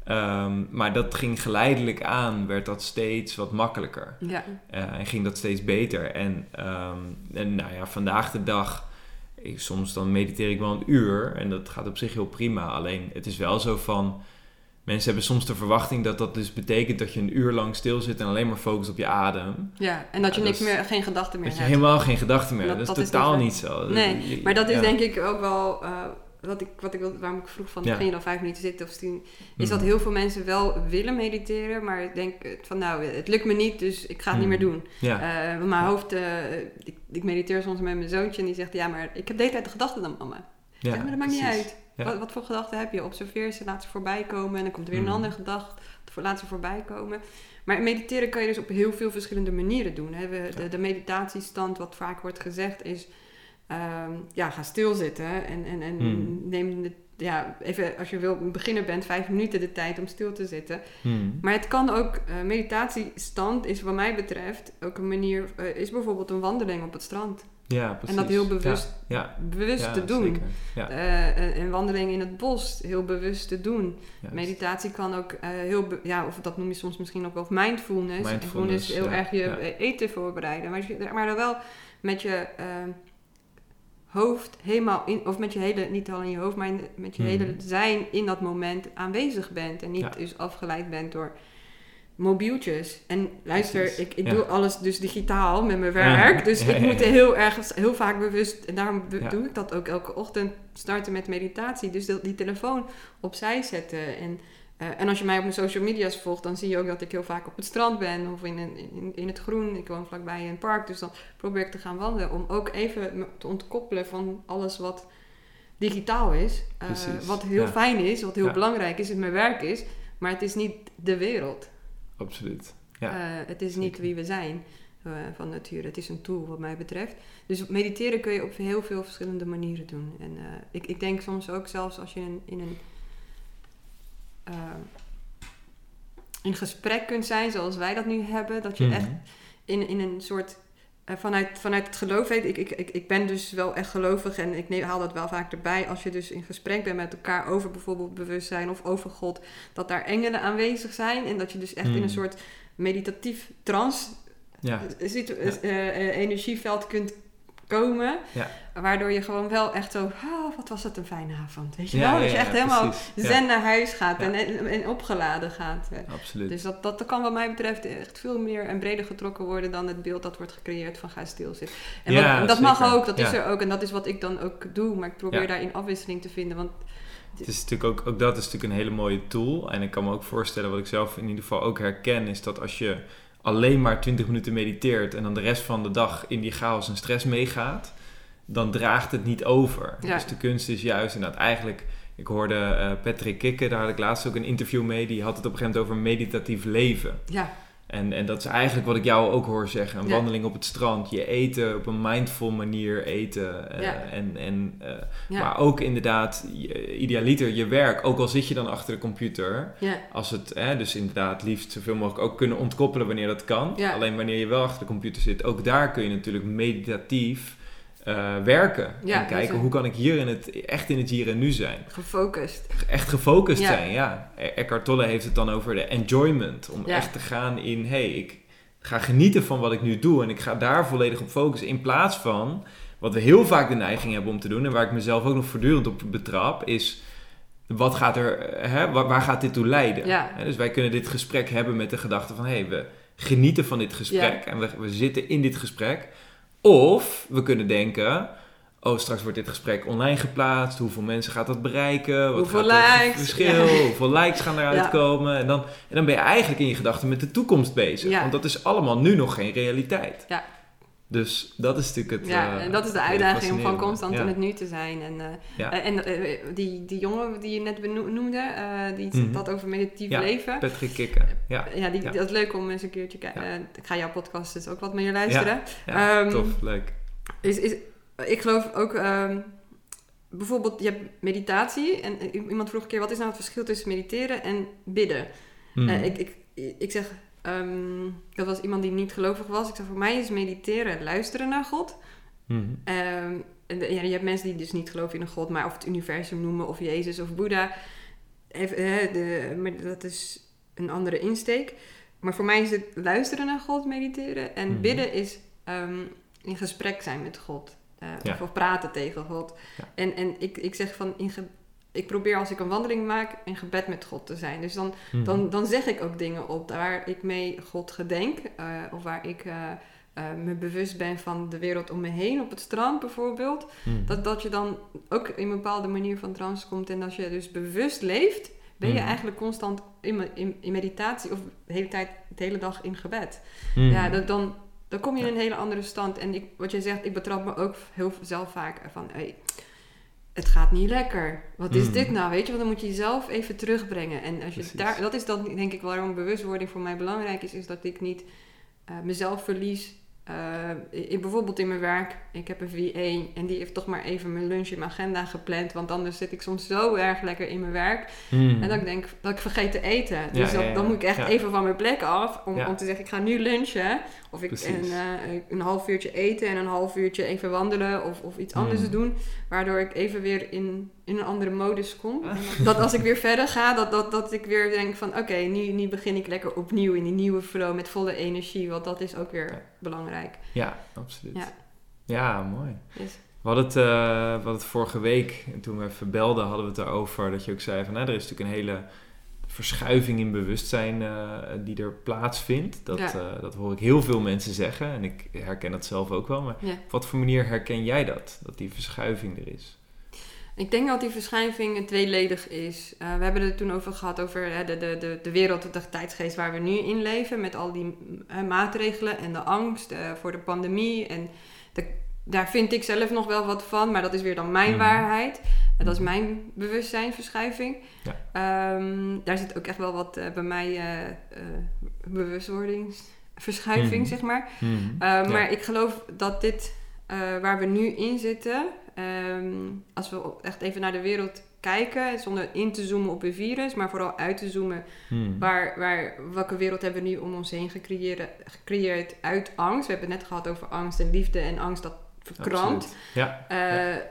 Ehm, maar dat ging geleidelijk aan, werd dat steeds wat makkelijker. Ja. Uh, en ging dat steeds beter. En, um, en nou ja, vandaag de dag, ik, soms dan mediteer ik wel een uur. En dat gaat op zich heel prima. Alleen het is wel zo van, mensen hebben soms de verwachting dat dat dus betekent dat je een uur lang stil zit en alleen maar focust op je adem. Ja, en dat je niks meer, geen gedachten meer dat hebt. je helemaal geen gedachten meer hebt. Dat, is totaal niet, zo. Nee, maar dat is denk ik ook wel... Uh, wat ik, wat ik, waarom ik vroeg van, ja. ging je dan vijf minuten zitten of tien? Is dat mhm. heel veel mensen wel willen mediteren, maar ik denk van, nou, het lukt me niet, dus ik ga het niet meer mhm. doen. Ja. Uh, mijn hoofd, uh, ik, ik, mediteer soms met mijn zoontje en die zegt, ja, maar ik heb de hele tijd de gedachten dan mama. Ja, zeg, maar dat maakt niet uit. Wat, wat, voor gedachten heb je? Observeer ze, laat ze voorbij komen en dan komt er weer een mhm. andere gedachte, laat ze voorbij komen. Maar mediteren kan je dus op heel veel verschillende manieren doen. Hè. We, de, de meditatiestand, wat vaak wordt gezegd, is um, ja, ga stilzitten en, en, en hmm. neem de, ja, even als je wil beginnen bent, vijf minuten de tijd om stil te zitten. Hmm. Maar het kan ook, uh, meditatiestand is wat mij betreft ook een manier, uh, is bijvoorbeeld een wandeling op het strand. Ja, precies. En dat heel bewust, ja, bewust te doen. Uh, een wandeling in het bos, heel bewust te doen. Meditatie kan ook heel, ja, of dat noem je soms misschien ook wel mindfulness. Mindfulness, is heel erg je eten voorbereiden. Maar, maar dan wel met je hoofd helemaal in, of met je hele, niet alleen je hoofd, maar met je hele mhm. zijn in dat moment aanwezig bent. En niet dus afgeleid bent door mobieltjes. En luister, ik, ik doe alles dus digitaal met mijn werk. Dus ik moet heel erg, heel vaak bewust, en daarom doe ik dat ook elke ochtend, starten met meditatie. Dus die telefoon opzij zetten en eh, en als je mij op mijn social media's volgt, dan zie je ook dat ik heel vaak op het strand ben of in, in, in het groen. Ik woon vlakbij een park, dus dan probeer ik te gaan wandelen om ook even te ontkoppelen van alles wat digitaal is. Uh, wat heel fijn is, wat heel belangrijk is, het mijn werk is, maar het is niet de wereld. Absoluut. Ja. Uh, het is niet wie we zijn van nature. Het is een tool wat mij betreft. Dus mediteren kun je op heel veel verschillende manieren doen. En ik, ik denk soms ook zelfs als je in, in een in gesprek kunt zijn zoals wij dat nu hebben. Dat je mhm. echt in, in een soort. Uh, vanuit, vanuit het geloof weet ik, ik, ik, ik ben dus wel echt gelovig en ik neem, haal dat wel vaak erbij. Als je dus in gesprek bent met elkaar over bijvoorbeeld bewustzijn of over God, dat daar engelen aanwezig zijn en dat je dus echt in een mhm. soort meditatief trance ja. Uh, energieveld kunt komen. Ja. Waardoor je gewoon wel echt zo, oh, wat was het een fijne avond. Weet je wel? dat je echt helemaal zen naar huis gaat en, en, opgeladen gaat. Absoluut. Dus dat, dat kan wat mij betreft echt veel meer en breder getrokken worden dan het beeld dat wordt gecreëerd van ga stilzitten. En wat, dat mag ook, dat is er ook. En dat is wat ik dan ook doe. Maar ik probeer daarin afwisseling te vinden. Want het is natuurlijk ook, ook dat is natuurlijk een hele mooie tool. En ik kan me ook voorstellen, wat ik zelf in ieder geval ook herken, is dat als je alleen maar 20 minuten mediteert en dan de rest van de dag in die chaos en stress meegaat, dan draagt het niet over. Dus de kunst is juist inderdaad eigenlijk. Ik hoorde uh, Patrick Kikke, daar had ik laatst ook een interview mee, die had het op een gegeven moment over meditatief leven. Ja. En, en dat is eigenlijk wat ik jou ook hoor zeggen. Een wandeling op het strand. Je eten op een mindful manier eten. Uh, en, en, uh, Maar ook inderdaad, idealiter je werk. Ook al zit je dan achter de computer. Als het, hè, dus inderdaad liefst zoveel mogelijk ook kunnen ontkoppelen wanneer dat kan. Alleen wanneer je wel achter de computer zit. Ook daar kun je natuurlijk meditatief uh, werken. en kijken hoe kan ik hier in het, echt in het hier en nu zijn. Gefocust. Echt gefocust zijn, ja. E- Eckhart Tolle heeft het dan over de enjoyment. Om echt te gaan in, hey, ik ga genieten van wat ik nu doe. En ik ga daar volledig op focussen. In plaats van, wat we heel vaak de neiging hebben om te doen. En waar ik mezelf ook nog voortdurend op betrap, is wat gaat er, hè, waar, gaat dit toe leiden? Ja. Dus wij kunnen dit gesprek hebben met de gedachte van, hé, hey, we genieten van dit gesprek en we, we zitten in dit gesprek. Of we kunnen denken, oh, straks wordt dit gesprek online geplaatst. Hoeveel mensen gaat dat bereiken? Wat Hoeveel gaat likes? verschil? Ja. Hoeveel likes gaan eruit Ja. komen? En dan, en dan ben je eigenlijk in je gedachten met de toekomst bezig. Want dat is allemaal nu nog geen realiteit. Ja. Dus dat is natuurlijk het... Ja, eh, en dat is de uitdaging om fascinerende. constant Ja. in het nu te zijn. En, eh, Ja. eh, en die, die jongen die je net beno- noemde, eh, die Mhm. dat over meditatief Ja. leven. Patrick Kikken. Ja, Ja, die, Ja. dat is leuk om eens een keertje... ik ga jouw podcast dus ook wat meer luisteren. ja Ehm, tof, leuk. Is, is, ik geloof ook... ehm, bijvoorbeeld, je hebt meditatie. En iemand vroeg een keer, wat is nou het verschil tussen mediteren en bidden? Eh, ik, ik, ik zeg... ehm, dat was iemand die niet gelovig was. Ik zeg, voor mij is mediteren luisteren naar God. Mhm. Ehm, ja, je hebt mensen die dus niet geloven in een god, maar of het universum noemen, of Jezus of Boeddha. Even, de, maar dat is een andere insteek. Maar voor mij is het luisteren naar God, mediteren. En Mhm. bidden is ehm, in gesprek zijn met God. Eh, Ja. of, praten tegen God. Ja. En, en ik, ik zeg van, in ik probeer als ik een wandeling maak, in gebed met God te zijn. Dus dan, Mhm. dan, dan zeg ik ook dingen op waar ik mee God gedenk. eh, of waar ik eh, eh, me bewust ben van de wereld om me heen, op het strand bijvoorbeeld. Mhm. Dat, dat je dan ook in een bepaalde manier van trance komt. En als je dus bewust leeft, ben je Mhm. eigenlijk constant in, in, in meditatie of de hele tijd, de hele dag in gebed. Ja, dat, dan, dan kom je in een hele andere stand. En ik, wat jij zegt, ik betrap me ook heel zelf vaak van... Hey, het gaat niet lekker. Wat is Mhm. dit nou? Weet je, want dan moet je jezelf even terugbrengen. En als je Precies. daar, dat is dan denk ik waarom bewustwording voor mij belangrijk is, is dat ik niet eh, mezelf verlies. eh, in, bijvoorbeeld in mijn werk. Ik heb een VA en die heeft toch maar even mijn lunch in mijn agenda gepland. Want anders zit ik soms zo erg lekker in mijn werk. Mhm. En dat ik denk dat ik vergeet te eten. Dus Ja, dat- ja, ja. dan moet ik echt even van mijn plek af om, om te zeggen, ik ga nu lunchen. Of ik een, eh, een half uurtje eten en een half uurtje even wandelen of, of iets anders Mm. doen. Waardoor ik even weer in, in een andere modus kom. Dat, als ik weer verder ga, dat, dat, dat ik weer denk van oké, nu, nu begin ik lekker opnieuw in die nieuwe flow met volle energie. Want dat is ook weer Ja. belangrijk. Ja, absoluut. Ja. Ja, mooi. Dus, We hadden, het, we hadden het vorige week, en toen we even belden, hadden we het erover dat je ook zei van, nou, er is natuurlijk een hele verschuiving in bewustzijn eh, die er plaatsvindt. Dat, Ja. eh, dat hoor ik heel veel mensen zeggen en ik herken dat zelf ook wel. Maar ja. op wat voor manier herken jij dat, dat die verschuiving er is? Ik denk dat die verschuiving tweeledig is. Eh, we hebben het toen over gehad over de, de, de, de wereld, de tijdsgeest waar we nu in leven. Met al die maatregelen en de angst voor de pandemie. En de, daar vind ik zelf nog wel wat van, maar dat is weer dan mijn Mhm. waarheid. Dat is mijn bewustzijnverschuiving. Ja. Ehm, daar zit ook echt wel wat eh, bij mij eh, bewustwordingsverschuiving, Mhm. zeg maar. Mhm. Uh, Ja. Maar ik geloof dat dit, waar we nu in zitten, ehm, als we echt even naar de wereld kijken, zonder in te zoomen op een virus, maar vooral uit te zoomen, waar, waar, welke wereld hebben we nu om ons heen gecreëerd, gecreëerd uit angst? We hebben het net gehad over angst en liefde en angst dat verkrampt. Absoluut. Ja, Eh,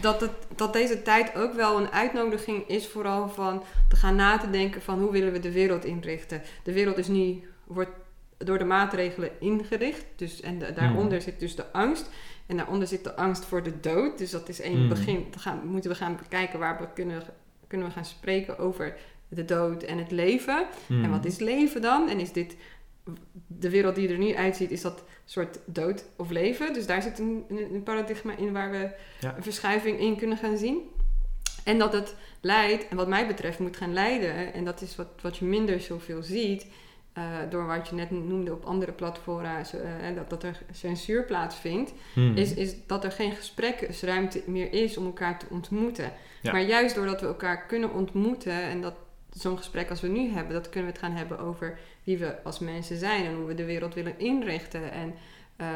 dat, het, dat deze tijd ook wel een uitnodiging is, vooral van te gaan na te denken van hoe willen we de wereld inrichten. De wereld is nu, wordt door de maatregelen ingericht. Dus, en de- daaronder Mhm. zit dus de angst. En daaronder zit de angst voor de dood. Dus dat is één Mhm. begin. Dan gaan, moeten we gaan bekijken waar we kunnen, kunnen we gaan spreken over de dood en het leven. En wat is leven dan? En is dit de wereld die er nu uitziet, is dat soort dood of leven? Dus daar zit een, een, paradigma in waar we Ja. een verschuiving in kunnen gaan zien. En dat het leidt, en wat mij betreft moet gaan leiden, en dat is wat, wat je minder zoveel ziet, eh, door wat je net noemde op andere platformen, en dat, dat er censuur plaatsvindt, Mhm. is, is dat er geen gespreksruimte meer is om elkaar te ontmoeten. Ja. Maar juist doordat we elkaar kunnen ontmoeten en dat zo'n gesprek als we nu hebben, dat kunnen we het gaan hebben over wie we als mensen zijn en hoe we de wereld willen inrichten. En eh,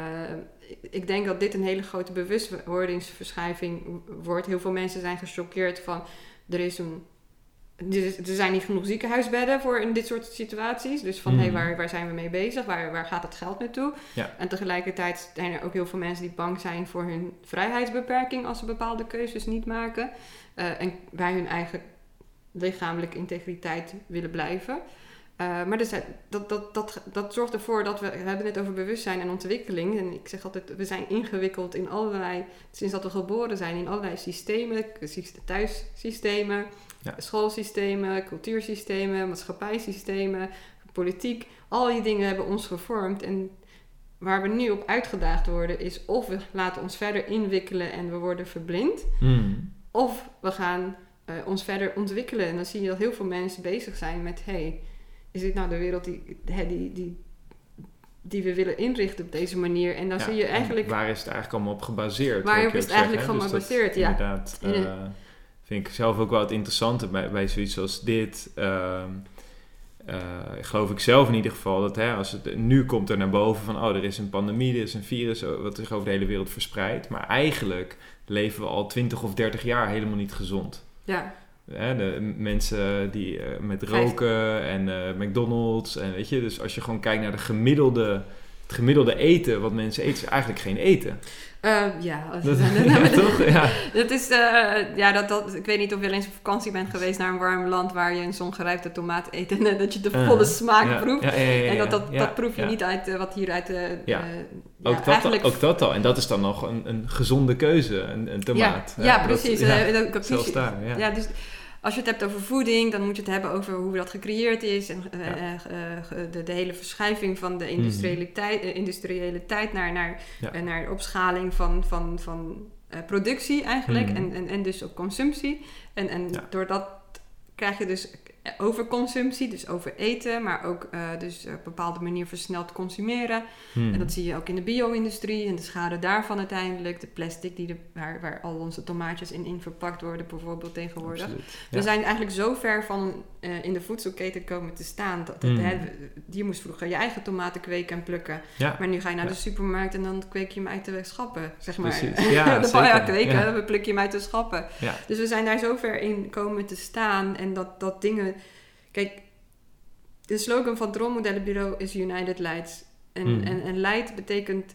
ik denk dat dit een hele grote bewustwordingsverschuiving wordt. Heel veel mensen zijn gechoqueerd van er is een. Er zijn niet genoeg ziekenhuisbedden voor in dit soort situaties. Dus van, hé, Mhm. waar, waar zijn we mee bezig? Waar, waar gaat het geld naartoe? Ja. En tegelijkertijd zijn er ook heel veel mensen die bang zijn voor hun vrijheidsbeperking als ze bepaalde keuzes niet maken. Eh, en bij hun eigen lichamelijke integriteit willen blijven. Uh, maar dus, dat, dat, dat, dat zorgt ervoor dat we, we hebben het over bewustzijn en ontwikkeling. En ik zeg altijd, we zijn ingewikkeld in allerlei, sinds dat we geboren zijn, in allerlei systemen, thuissystemen, ja. schoolsystemen, cultuursystemen, maatschappijsystemen, politiek. Al die dingen hebben ons gevormd. En waar we nu op uitgedaagd worden, is of we laten ons verder inwikkelen en we worden verblind, hmm. of we gaan uh, ons verder ontwikkelen. En dan zie je dat heel veel mensen bezig zijn met: hey, is dit nou de wereld die, die, die, die we willen inrichten op deze manier? En dan zie je eigenlijk. Waar is het eigenlijk allemaal op gebaseerd? Waar is het eigenlijk van dus gebaseerd? Ja. Inderdaad. Uh, vind ik zelf ook wel het interessante bij, bij zoiets als dit. Uh, uh, geloof ik zelf in ieder geval dat hè, als het, nu komt er naar boven van oh, er is een pandemie, er is een virus wat zich over de hele wereld verspreidt. Maar eigenlijk leven we al 20 of 30 jaar helemaal niet gezond. Ja. Hè, de mensen die uh, met roken en uh, McDonald's en weet je, dus als je gewoon kijkt naar de gemiddelde, het gemiddelde eten wat mensen eten, is eigenlijk geen eten. Uh, ja, dat, ja, toch? Ja. dat is, uh, ja, dat, dat, ik weet niet of je eens op vakantie bent geweest naar een warm land waar je een zongerijpte tomaat eet en dat je de uh, volle smaak proeft. en dat, dat, dat proef je niet uit wat hier uit de. Ja. ook, dat, al, ook dat al. En dat is dan nog een, een gezonde keuze, een, een tomaat. Ja, precies. Dat, zelfs daar, ja. dus, als je het hebt over voeding, dan moet je het hebben over hoe dat gecreëerd is. En uh, uh, de, de, hele verschuiving van de industriële, mm. tijd, industriële tijd naar, naar, ja. naar opschaling van, van, van productie eigenlijk. Mm. En, en, en dus ook consumptie. En, en ja. doordat krijg je dus overconsumptie, dus over eten, maar ook uh, dus op een bepaalde manier versneld consumeren. Hmm. En dat zie je ook in de bio-industrie en de schade daarvan uiteindelijk. De plastic die de, waar, waar al onze tomaatjes in, in verpakt worden, bijvoorbeeld tegenwoordig. We zijn eigenlijk zo ver van uh, in de voedselketen komen te staan. Dat, hmm. hè, je moest vroeger je eigen tomaten kweken en plukken. Ja. Maar nu ga je naar de supermarkt en dan kweek je hem uit de schappen, zeg maar. Precies. Ja, de ja, kweken, we plukken je hem uit de schappen. Dus we zijn daar zo ver in komen te staan en dat, dat dingen Kijk, de slogan van het rolmodellenbureau is United Lights. En, mm. en, en light betekent,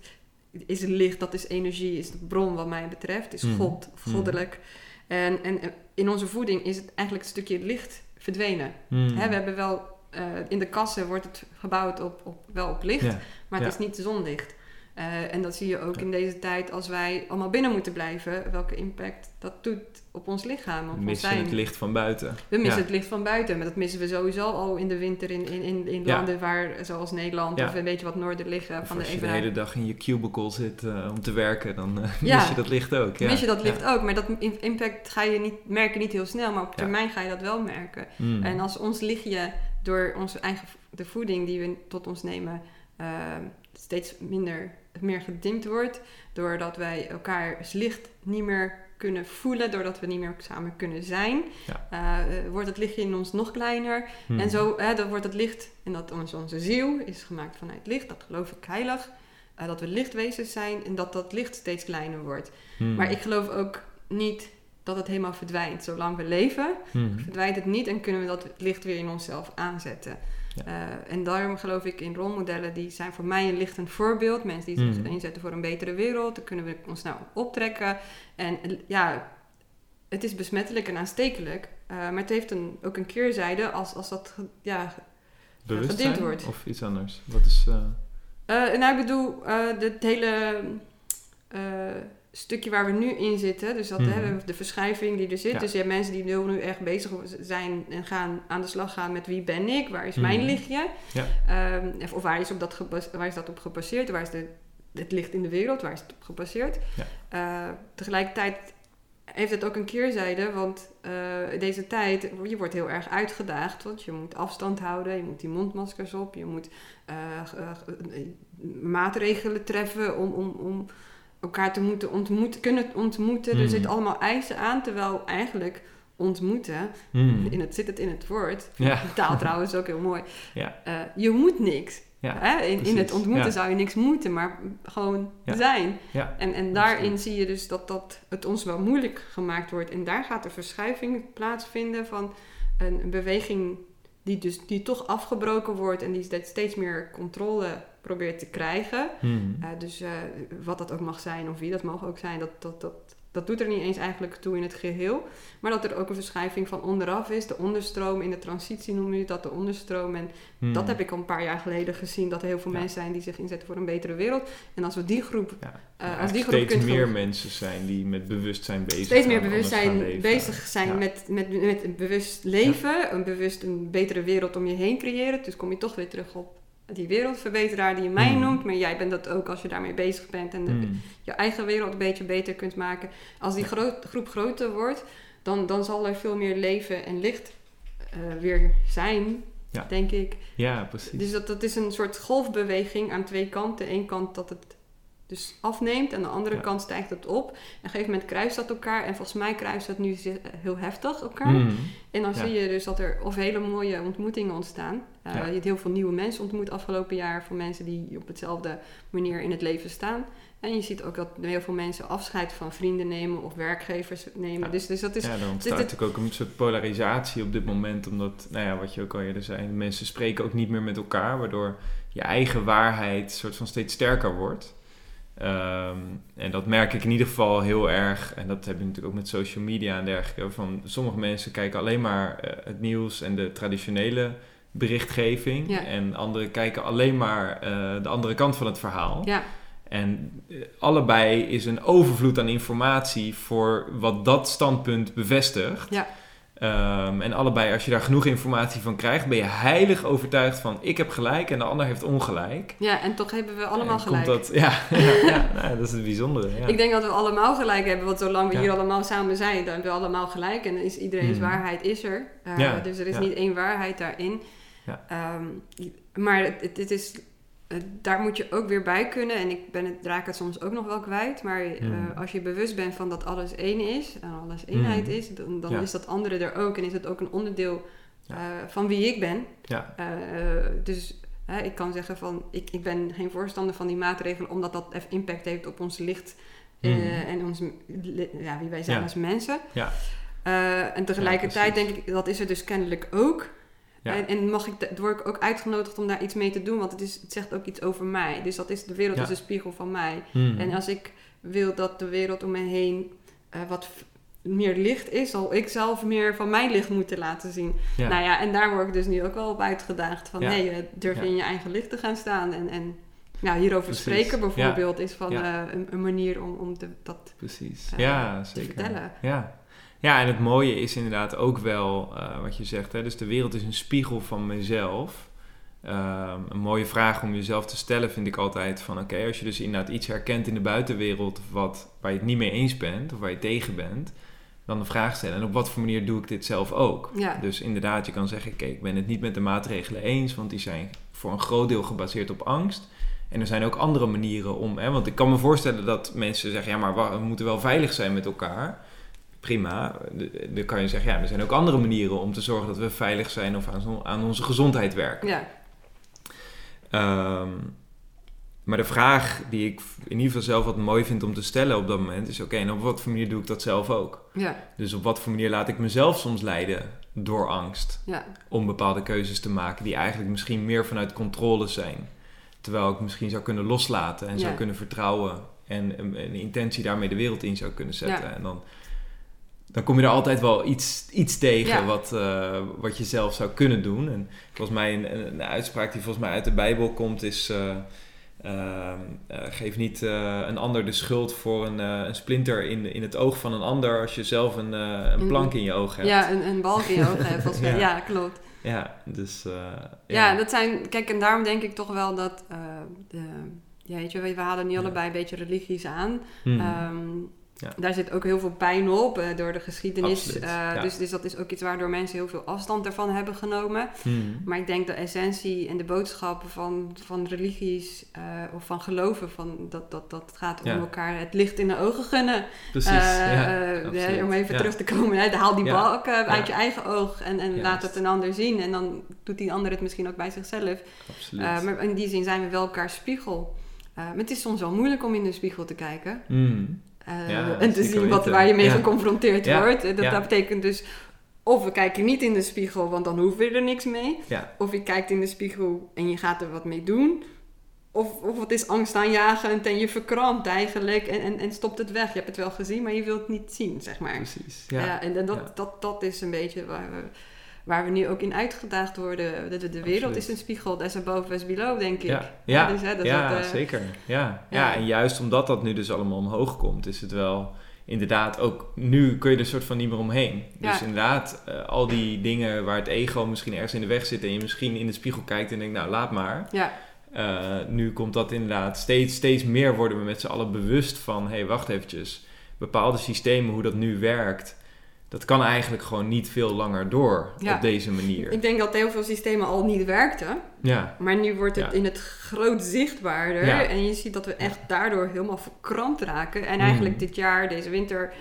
is licht, dat is energie, is de bron wat mij betreft, is mm. God, hmm. goddelijk. En, en in onze voeding is het eigenlijk een stukje licht verdwenen. Hmm. Hè, we hebben wel, uh, in de kassen wordt het gebouwd op, op, wel op licht, maar het is niet zonlicht. Uh, en dat zie je ook in deze tijd als wij allemaal binnen moeten blijven, welke impact dat doet op ons lichaam. we missen het licht van buiten. We missen het licht van buiten, maar dat missen we sowieso al in de winter in, in, in, in landen waar, zoals Nederland of een beetje wat noorden liggen. Van als de je de hele dag in je cubicle zit uh, om te werken, dan uh, mis je dat licht ook. Mis je dat licht ook, maar dat impact ga je niet, merken niet heel snel, maar op termijn ga je dat wel merken. Mm. En als ons lichtje door onze eigen de voeding die we tot ons nemen steeds minder meer gedimd wordt. Doordat wij elkaars licht niet meer kunnen voelen, doordat we niet meer samen kunnen zijn, ja. uh, wordt het lichtje in ons nog kleiner. Hmm. En zo uh, dan wordt het licht, en dat onze, onze ziel is gemaakt vanuit licht, dat geloof ik heilig, uh, dat we lichtwezens zijn en dat dat licht steeds kleiner wordt. Hmm. Maar ik geloof ook niet dat het helemaal verdwijnt. Zolang we leven, hmm. verdwijnt het niet en kunnen we dat licht weer in onszelf aanzetten. Uh, en daarom geloof ik in rolmodellen, die zijn voor mij een lichtend voorbeeld. Mensen die zich mm. inzetten voor een betere wereld, daar kunnen we ons nou optrekken. En ja, het is besmettelijk en aanstekelijk, uh, maar het heeft een, ook een keerzijde als, als dat ja, wordt. Of iets anders? Wat is... Uh... nou, ik bedoel, het hele stukje waar we nu in zitten, dus dat, hè, mhm. de verschuiving die er zit. Dus je hebt mensen die nu echt bezig zijn en gaan aan de slag gaan met wie ben ik, waar is mijn mhm. lichtje, ja. um, of waar is, op dat waar is dat op gebaseerd, waar is de, het licht in de wereld, waar is het op gebaseerd. Ja. Uh, tegelijkertijd heeft het ook een keerzijde, want uh, deze tijd, je wordt heel erg uitgedaagd, want je moet afstand houden, je moet die mondmaskers op, je moet uh, maatregelen treffen om, om, om elkaar te moeten ontmoeten, kunnen ontmoeten. Er hmm. zitten allemaal eisen aan, terwijl eigenlijk ontmoeten, hmm. in het, zit het in het woord, ja. de taal trouwens ook heel mooi, ja. Uh, je moet niks. Ja, hè? In, in, het ontmoeten zou je niks moeten, maar gewoon zijn. En, en daarin zie je dus dat, dat het ons wel moeilijk gemaakt wordt. En daar gaat de verschuiving plaatsvinden van een, een beweging die dus die toch afgebroken wordt en die steeds meer controle probeert te krijgen. Hmm. Uh, dus uh, wat dat ook mag zijn of wie dat mag ook zijn, dat, dat, dat dat doet er niet eens eigenlijk toe in het geheel. Maar dat er ook een verschuiving van onderaf is. De onderstroom in de transitie noem je dat, de onderstroom. En Hmm. dat heb ik al een paar jaar geleden gezien. Dat er heel veel Ja. mensen zijn die zich inzetten voor een betere wereld. En als we die groep... Ja. eh, als die groep steeds kunt meer mensen zijn die met bewustzijn bezig steeds gaan, meer anders gaan bewustzijn bezig zijn Ja. met, met, met een bewust leven. Een bewust een betere wereld om je heen creëren. Dus kom je toch weer terug op die wereldverbeteraar die je mij Hmm. noemt. Maar jij bent dat ook als je daarmee bezig bent. En de- Hmm. je eigen wereld een beetje beter kunt maken. Als die groot- groep groter wordt, dan, dan zal er veel meer leven en licht eh, weer zijn, Ja. denk ik. Ja, precies. Dus dat, dat is een soort golfbeweging aan twee kanten. Eén kant dat het dus afneemt en de andere Ja. kant stijgt het op. En op een gegeven moment kruist dat elkaar. En volgens mij kruist dat nu heel heftig elkaar. Hmm. En dan Ja. zie je dus dat er of hele mooie ontmoetingen ontstaan. Eh, Ja. Je hebt heel veel nieuwe mensen ontmoet afgelopen jaar. Van mensen die op hetzelfde manier in het leven staan. En je ziet ook dat heel veel mensen afscheid van vrienden nemen of werkgevers nemen. Ja. Dus, dus dat is... ja, dit- ontstaat natuurlijk ook een soort polarisatie op dit moment. Omdat, nou ja, wat je ook al eerder zei, mensen spreken ook niet meer met elkaar. Waardoor je eigen waarheid soort van steeds sterker wordt. Ehm, en dat merk ik in ieder geval heel erg. En dat heb je natuurlijk ook met social media en dergelijke. Van sommige mensen kijken alleen maar eh, het nieuws en de traditionele berichtgeving. Ja. En anderen kijken alleen maar eh, de andere kant van het verhaal. Ja, En eh, allebei is een overvloed aan informatie voor wat dat standpunt bevestigt. Ja. Ehm, en allebei, als je daar genoeg informatie van krijgt, ben je heilig overtuigd van ik heb gelijk en de ander heeft ongelijk. ja, en toch hebben we allemaal gelijk. Dat, ja, ja, ja, nou, dat is het bijzondere. Ja. Ik denk dat we allemaal gelijk hebben, want zolang we hier allemaal samen zijn, dan hebben we allemaal gelijk. En dan is iedereen's Mhm. waarheid is er. Uh, Ja, Dus er is niet één waarheid daarin. Ja. Ehm, maar het, het, is, daar moet je ook weer bij kunnen. En ik ben het, raak het soms ook nog wel kwijt. Maar eh, Mhm. als je bewust bent van dat alles één is en alles eenheid Mhm. is, dan, dan Ja. is dat andere er ook. En is het ook een onderdeel eh, van wie ik ben. Ja. Eh, dus ik kan zeggen van, ik, ik ben geen voorstander van die maatregelen, omdat dat even impact heeft op ons licht Mhm. en ons, ja, wie wij zijn Ja. als mensen. Ja. En tegelijkertijd denk ik, dat is er dus kennelijk ook. Ja. En, en mag ik, word ik ook uitgenodigd om daar iets mee te doen, want het, is, het zegt ook iets over mij. Dus dat is, de wereld Ja. is een spiegel van mij. Hmm. En als ik wil dat de wereld om me heen eh, wat meer licht is, zal ik zelf meer van mijn licht moeten laten zien. ja. Nou ja, en daar word ik dus nu ook wel op uitgedaagd. Van nee, eh, durf in je eigen licht te gaan staan. En, en nou, hierover Precies. spreken bijvoorbeeld is van Ja. eh, een, een manier om, om te, dat Precies. ja, te zeker. vertellen. Ja. Ja, en het mooie is inderdaad ook wel eh, wat je zegt. Hè? Dus de wereld is een spiegel van mezelf. Ehm, een mooie vraag om jezelf te stellen vind ik altijd van... Oké, als je dus inderdaad iets herkent in de buitenwereld... Wat, waar je het niet mee eens bent of waar je tegen bent... dan de vraag stellen. En op wat voor manier doe ik dit zelf ook? Ja. Dus inderdaad, je kan zeggen... Kijk, ik ben het niet met de maatregelen eens... want die zijn voor een groot deel gebaseerd op angst... En er zijn ook andere manieren om. Hè? Want ik kan me voorstellen dat mensen zeggen: ja, maar we moeten wel veilig zijn met elkaar. Prima. Dan kan je zeggen: ja, er zijn ook andere manieren om te zorgen dat we veilig zijn of aan, aan onze gezondheid werken. Ja, Ehm, maar de vraag die ik in ieder geval zelf wat mooi vind om te stellen op dat moment is: oké, en op wat voor manier doe ik dat zelf ook? ja, Dus op wat voor manier laat ik mezelf soms leiden door angst? ja, om bepaalde keuzes te maken die eigenlijk misschien meer vanuit controle zijn. Terwijl ik misschien zou kunnen loslaten en zou kunnen vertrouwen en een, een intentie daarmee de wereld in zou kunnen zetten. Ja. En dan, dan kom je er altijd wel iets, iets tegen Ja. wat, eh, wat je zelf zou kunnen doen. En volgens mij een, een, een uitspraak die volgens mij uit de Bijbel komt is... eh, ehm, eh, geef niet een ander de schuld voor een, een splinter in, in het oog van een ander als je zelf een, een Een- plank in je oog hebt. ja een, een balk in je ogen hebben. volgens mij. Ja. Ja, klopt. Ja, dus... eh, Ja. dat zijn... Kijk, en daarom denk ik toch wel dat... de, ja, weet je, we we halen nu Ja. allebei een beetje religies aan. Hmm. Ehm, Ja. Daar zit ook heel veel pijn op eh, door de geschiedenis. Eh, ja. dus, dus dat is ook iets waardoor mensen heel veel afstand ervan hebben genomen. Hmm. Maar ik denk de essentie en de boodschappen van, van religies eh, of van geloven, van dat, dat, dat gaat om Ja. elkaar het licht in de ogen gunnen. Precies, om even terug te komen, hè, haal die balk uit je eigen oog en, en laat het een ander zien. En dan doet die ander het misschien ook bij zichzelf. Absoluut. Maar in die zin zijn we wel elkaar spiegel. Maar het is soms wel moeilijk om in de spiegel te kijken. Hmm. Eh, Ja, en te zien wat, waar je mee Ja. geconfronteerd Ja, wordt. Eh, Dat, dat betekent dus of we kijken niet in de spiegel, want dan hoeven we er niks mee. Of je kijkt in de spiegel en je gaat er wat mee doen. of, of het is angstaanjagend en je verkrampt eigenlijk en, en, en stopt het weg. Je hebt het wel gezien, maar je wilt het niet zien, zeg maar. Precies, ja. en, dat, dat, dat is een beetje waar we, waar we nu ook in uitgedaagd worden. De, de, wereld is een spiegel, is above, is below, denk ik. Ja, ja, dus, hè, dat ja dat, uh, zeker. Ja. Ja. en juist omdat dat nu dus allemaal omhoog komt, is het wel inderdaad ook nu kun je er soort van niet meer omheen. Dus inderdaad, uh, al die dingen waar het ego misschien ergens in de weg zit en je misschien in de spiegel kijkt en denkt, nou laat maar. Ja. Uh, nu komt dat inderdaad steeds, steeds meer worden we met z'n allen bewust van, hé hey, wacht eventjes, bepaalde systemen, hoe dat nu werkt, dat kan eigenlijk gewoon niet veel langer door op deze manier. Ik denk dat heel veel systemen al niet werkten. Ja. Maar nu wordt het in het groot zichtbaarder. En je ziet dat we echt daardoor helemaal verkrampt raken. En eigenlijk mm. dit jaar, deze winter,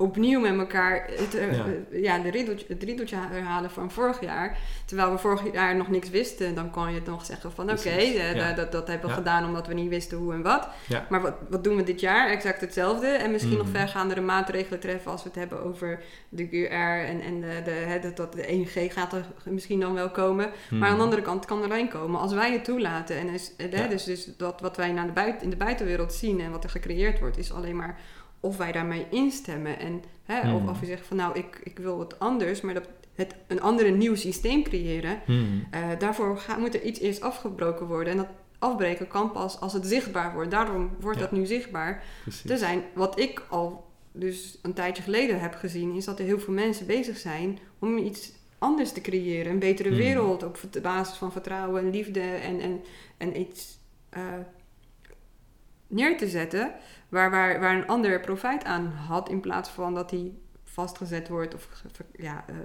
opnieuw met elkaar het, uh, ja. de riedeltje, het herhalen van vorig jaar. Terwijl we vorig jaar nog niks wisten, dan kan je het nog zeggen van oké, okay, dat, dat hebben we gedaan omdat we niet wisten hoe en wat. Maar wat, wat doen we dit jaar? Exact hetzelfde. En misschien nog mhm. vergaandere maatregelen treffen als we het hebben over de QR en, en de, de, dat de 1G gaat er misschien dan wel komen. Maar aan de mhm. andere kant kan er alleen komen als wij het toelaten. En is, dus, dus dat wat wij naar de buiten, in de buitenwereld zien en wat er gecreëerd wordt, is alleen maar of wij daarmee instemmen. En, hè, Of, hmm. of je zegt van nou, ik, ik wil wat anders, maar dat het een ander nieuw systeem creëren. Hmm. Uh, daarvoor moet er iets eerst afgebroken worden. En dat afbreken kan pas als het zichtbaar wordt. Daarom wordt dat nu zichtbaar te zijn. Wat ik al dus een tijdje geleden heb gezien, is dat er heel veel mensen bezig zijn om iets anders te creëren. Een betere hmm. wereld op basis van vertrouwen en liefde en, en, en iets uh, neer te zetten waar, waar, waar een ander profijt aan had, in plaats van dat hij vastgezet wordt of ja, uh,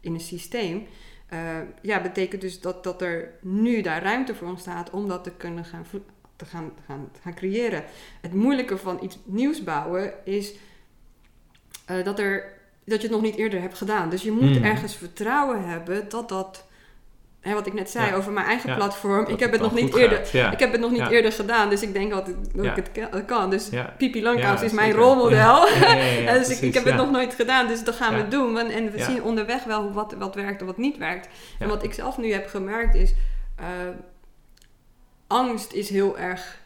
in een systeem. Uh, ja, betekent dus dat, dat er nu daar ruimte voor ontstaat om dat te kunnen gaan, te gaan, gaan, gaan creëren. Het moeilijke van iets nieuws bouwen is uh, dat, er, dat je het nog niet eerder hebt gedaan. Dus je moet mm. ergens vertrouwen hebben dat dat hè, wat ik net zei over mijn eigen platform. Ik heb, het nog niet eerder, ik heb het nog niet eerder gedaan, dus ik denk dat, dat ik het kan. Dus Pipi Langkous is mijn rolmodel. dus ik, ik, heb het nog nooit gedaan, dus dat gaan we doen. En, we zien onderweg wel wat, wat werkt en wat niet werkt. En wat ik zelf nu heb gemerkt is... Uh, angst is heel erg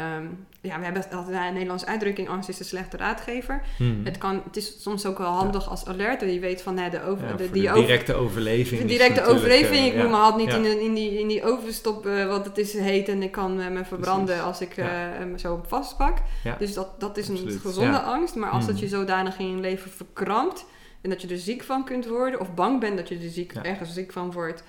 Um, ja, we hebben altijd een Nederlandse uitdrukking: angst is de slechte raadgever. Hmm. Het, kan, het is soms ook wel handig als alert. Je weet van nee, de, over, de, die directe overleving. De directe overleving. Ik uh, moet me halt niet in, in, die, in die oven stoppen, want het is heet en ik kan me verbranden als ik uh, me zo vastpak. Dus dat, dat is een gezonde angst. Maar als dat hmm. je zodanig in je leven verkrampt en dat je er ziek van kunt worden, of bang bent dat je er ziek, ergens ziek van wordt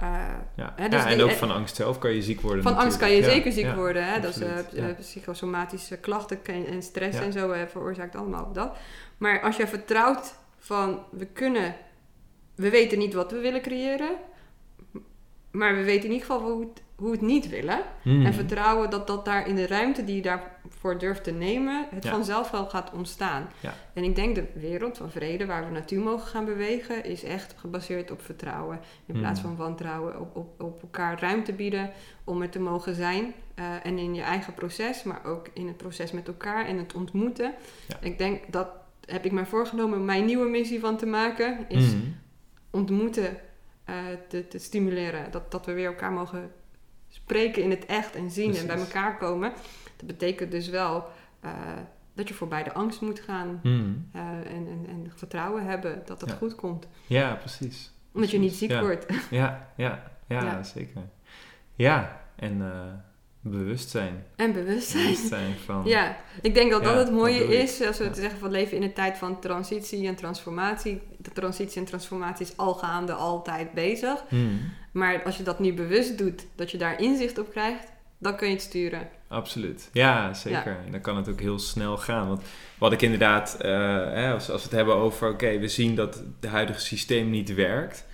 ja. Hè, dus ja, en ook van angst zelf kan je ziek worden. Van angst kan je zeker ziek worden. Hè? Dat is uh, psychosomatische klachten en stress en zo veroorzaakt allemaal dat. Maar als je vertrouwt van we kunnen, we weten niet wat we willen creëren, maar we weten in ieder geval hoe het, hoe het niet willen. Hmm. En vertrouwen dat dat daar in de ruimte die je daarvoor durft te nemen, het vanzelf wel gaat ontstaan. Ja. En ik denk de wereld van vrede waar we naartoe mogen gaan bewegen, is echt gebaseerd op vertrouwen. In plaats hmm. van wantrouwen, op, op, op elkaar ruimte bieden om er te mogen zijn. Uh, en in je eigen proces, maar ook in het proces met elkaar en het ontmoeten. Ik denk dat heb ik mij voorgenomen mijn nieuwe missie van te maken, is hmm. ontmoeten uh, te, te, stimuleren. Dat, dat we weer elkaar mogen spreken in het echt en zien en bij elkaar komen. Dat betekent dus wel uh, dat je voorbij de angst moet gaan hmm. uh, en, en, en, vertrouwen hebben dat het goed komt. Ja, precies. Omdat je niet ziek wordt. Ja, ja, ja, ja, zeker. Ja, en Bewustzijn. En bewustzijn. bewustzijn van, ja, ik denk dat dat het mooie is, als we ja. zeggen van leven in een tijd van transitie en transformatie. De transitie en transformatie is al gaande, altijd bezig. Hmm. Maar als je dat nu bewust doet, dat je daar inzicht op krijgt, dan kun je het sturen. Absoluut, ja, zeker. En dan kan het ook heel snel gaan. Want wat ik inderdaad, uh, hè, als, als we het hebben over, oké, we zien dat het huidige systeem niet werkt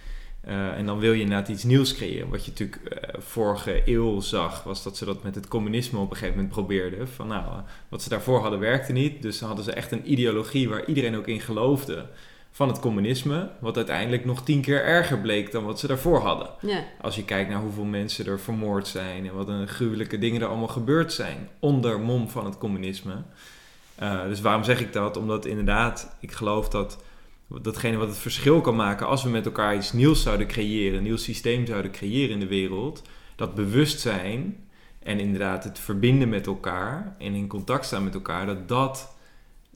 uh, en dan wil je inderdaad iets nieuws creëren. Wat je natuurlijk uh, vorige eeuw zag, was dat ze dat met het communisme op een gegeven moment probeerden. Van nou, wat ze daarvoor hadden werkte niet. Dus dan hadden ze echt een ideologie waar iedereen ook in geloofde van het communisme. Wat uiteindelijk nog tien keer erger bleek dan wat ze daarvoor hadden. Ja. Als je kijkt naar hoeveel mensen er vermoord zijn en wat een gruwelijke dingen er allemaal gebeurd zijn onder mom van het communisme. dus waarom zeg ik dat? Omdat inderdaad, ik geloof dat datgene wat het verschil kan maken als we met elkaar iets nieuws zouden creëren, een nieuw systeem zouden creëren in de wereld, dat bewustzijn En inderdaad, het verbinden met elkaar en in contact staan met elkaar, dat dat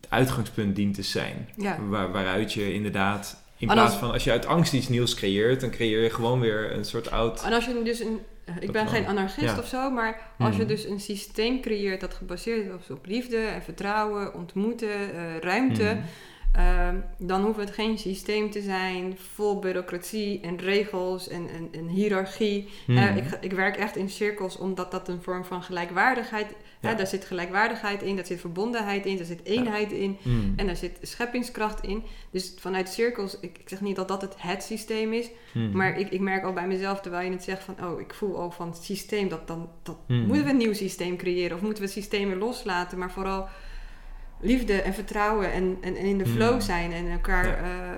het uitgangspunt dient te zijn. Ja. Waar, waaruit je inderdaad, in plaats als- van als je uit angst iets nieuws creëert, dan creëer je gewoon weer een soort oud. En als je dus een. Ik ben geen anarchist Ja. of zo, maar als je Mhm. dus een systeem creëert dat gebaseerd is op, liefde en vertrouwen, ontmoeten, eh, ruimte, Mhm. Ehm, dan hoeft het geen systeem te zijn vol bureaucratie en regels en, en, en hiërarchie. Mhm. Eh, ik, ik werk echt in cirkels omdat dat een vorm van gelijkwaardigheid... Ja. Hè, daar zit gelijkwaardigheid in, daar zit verbondenheid in, daar zit eenheid in Mhm. en daar zit scheppingskracht in. Dus vanuit cirkels, ik, ik zeg niet dat dat het het systeem is, Mhm. maar ik, ik merk al bij mezelf terwijl je het zegt van... oh, ik voel al van het systeem, dat dan... Dat, Mhm. Moeten we een nieuw systeem creëren of moeten we systemen loslaten? Maar vooral liefde en vertrouwen en, en, en in de flow Mhm. zijn en elkaar Ja.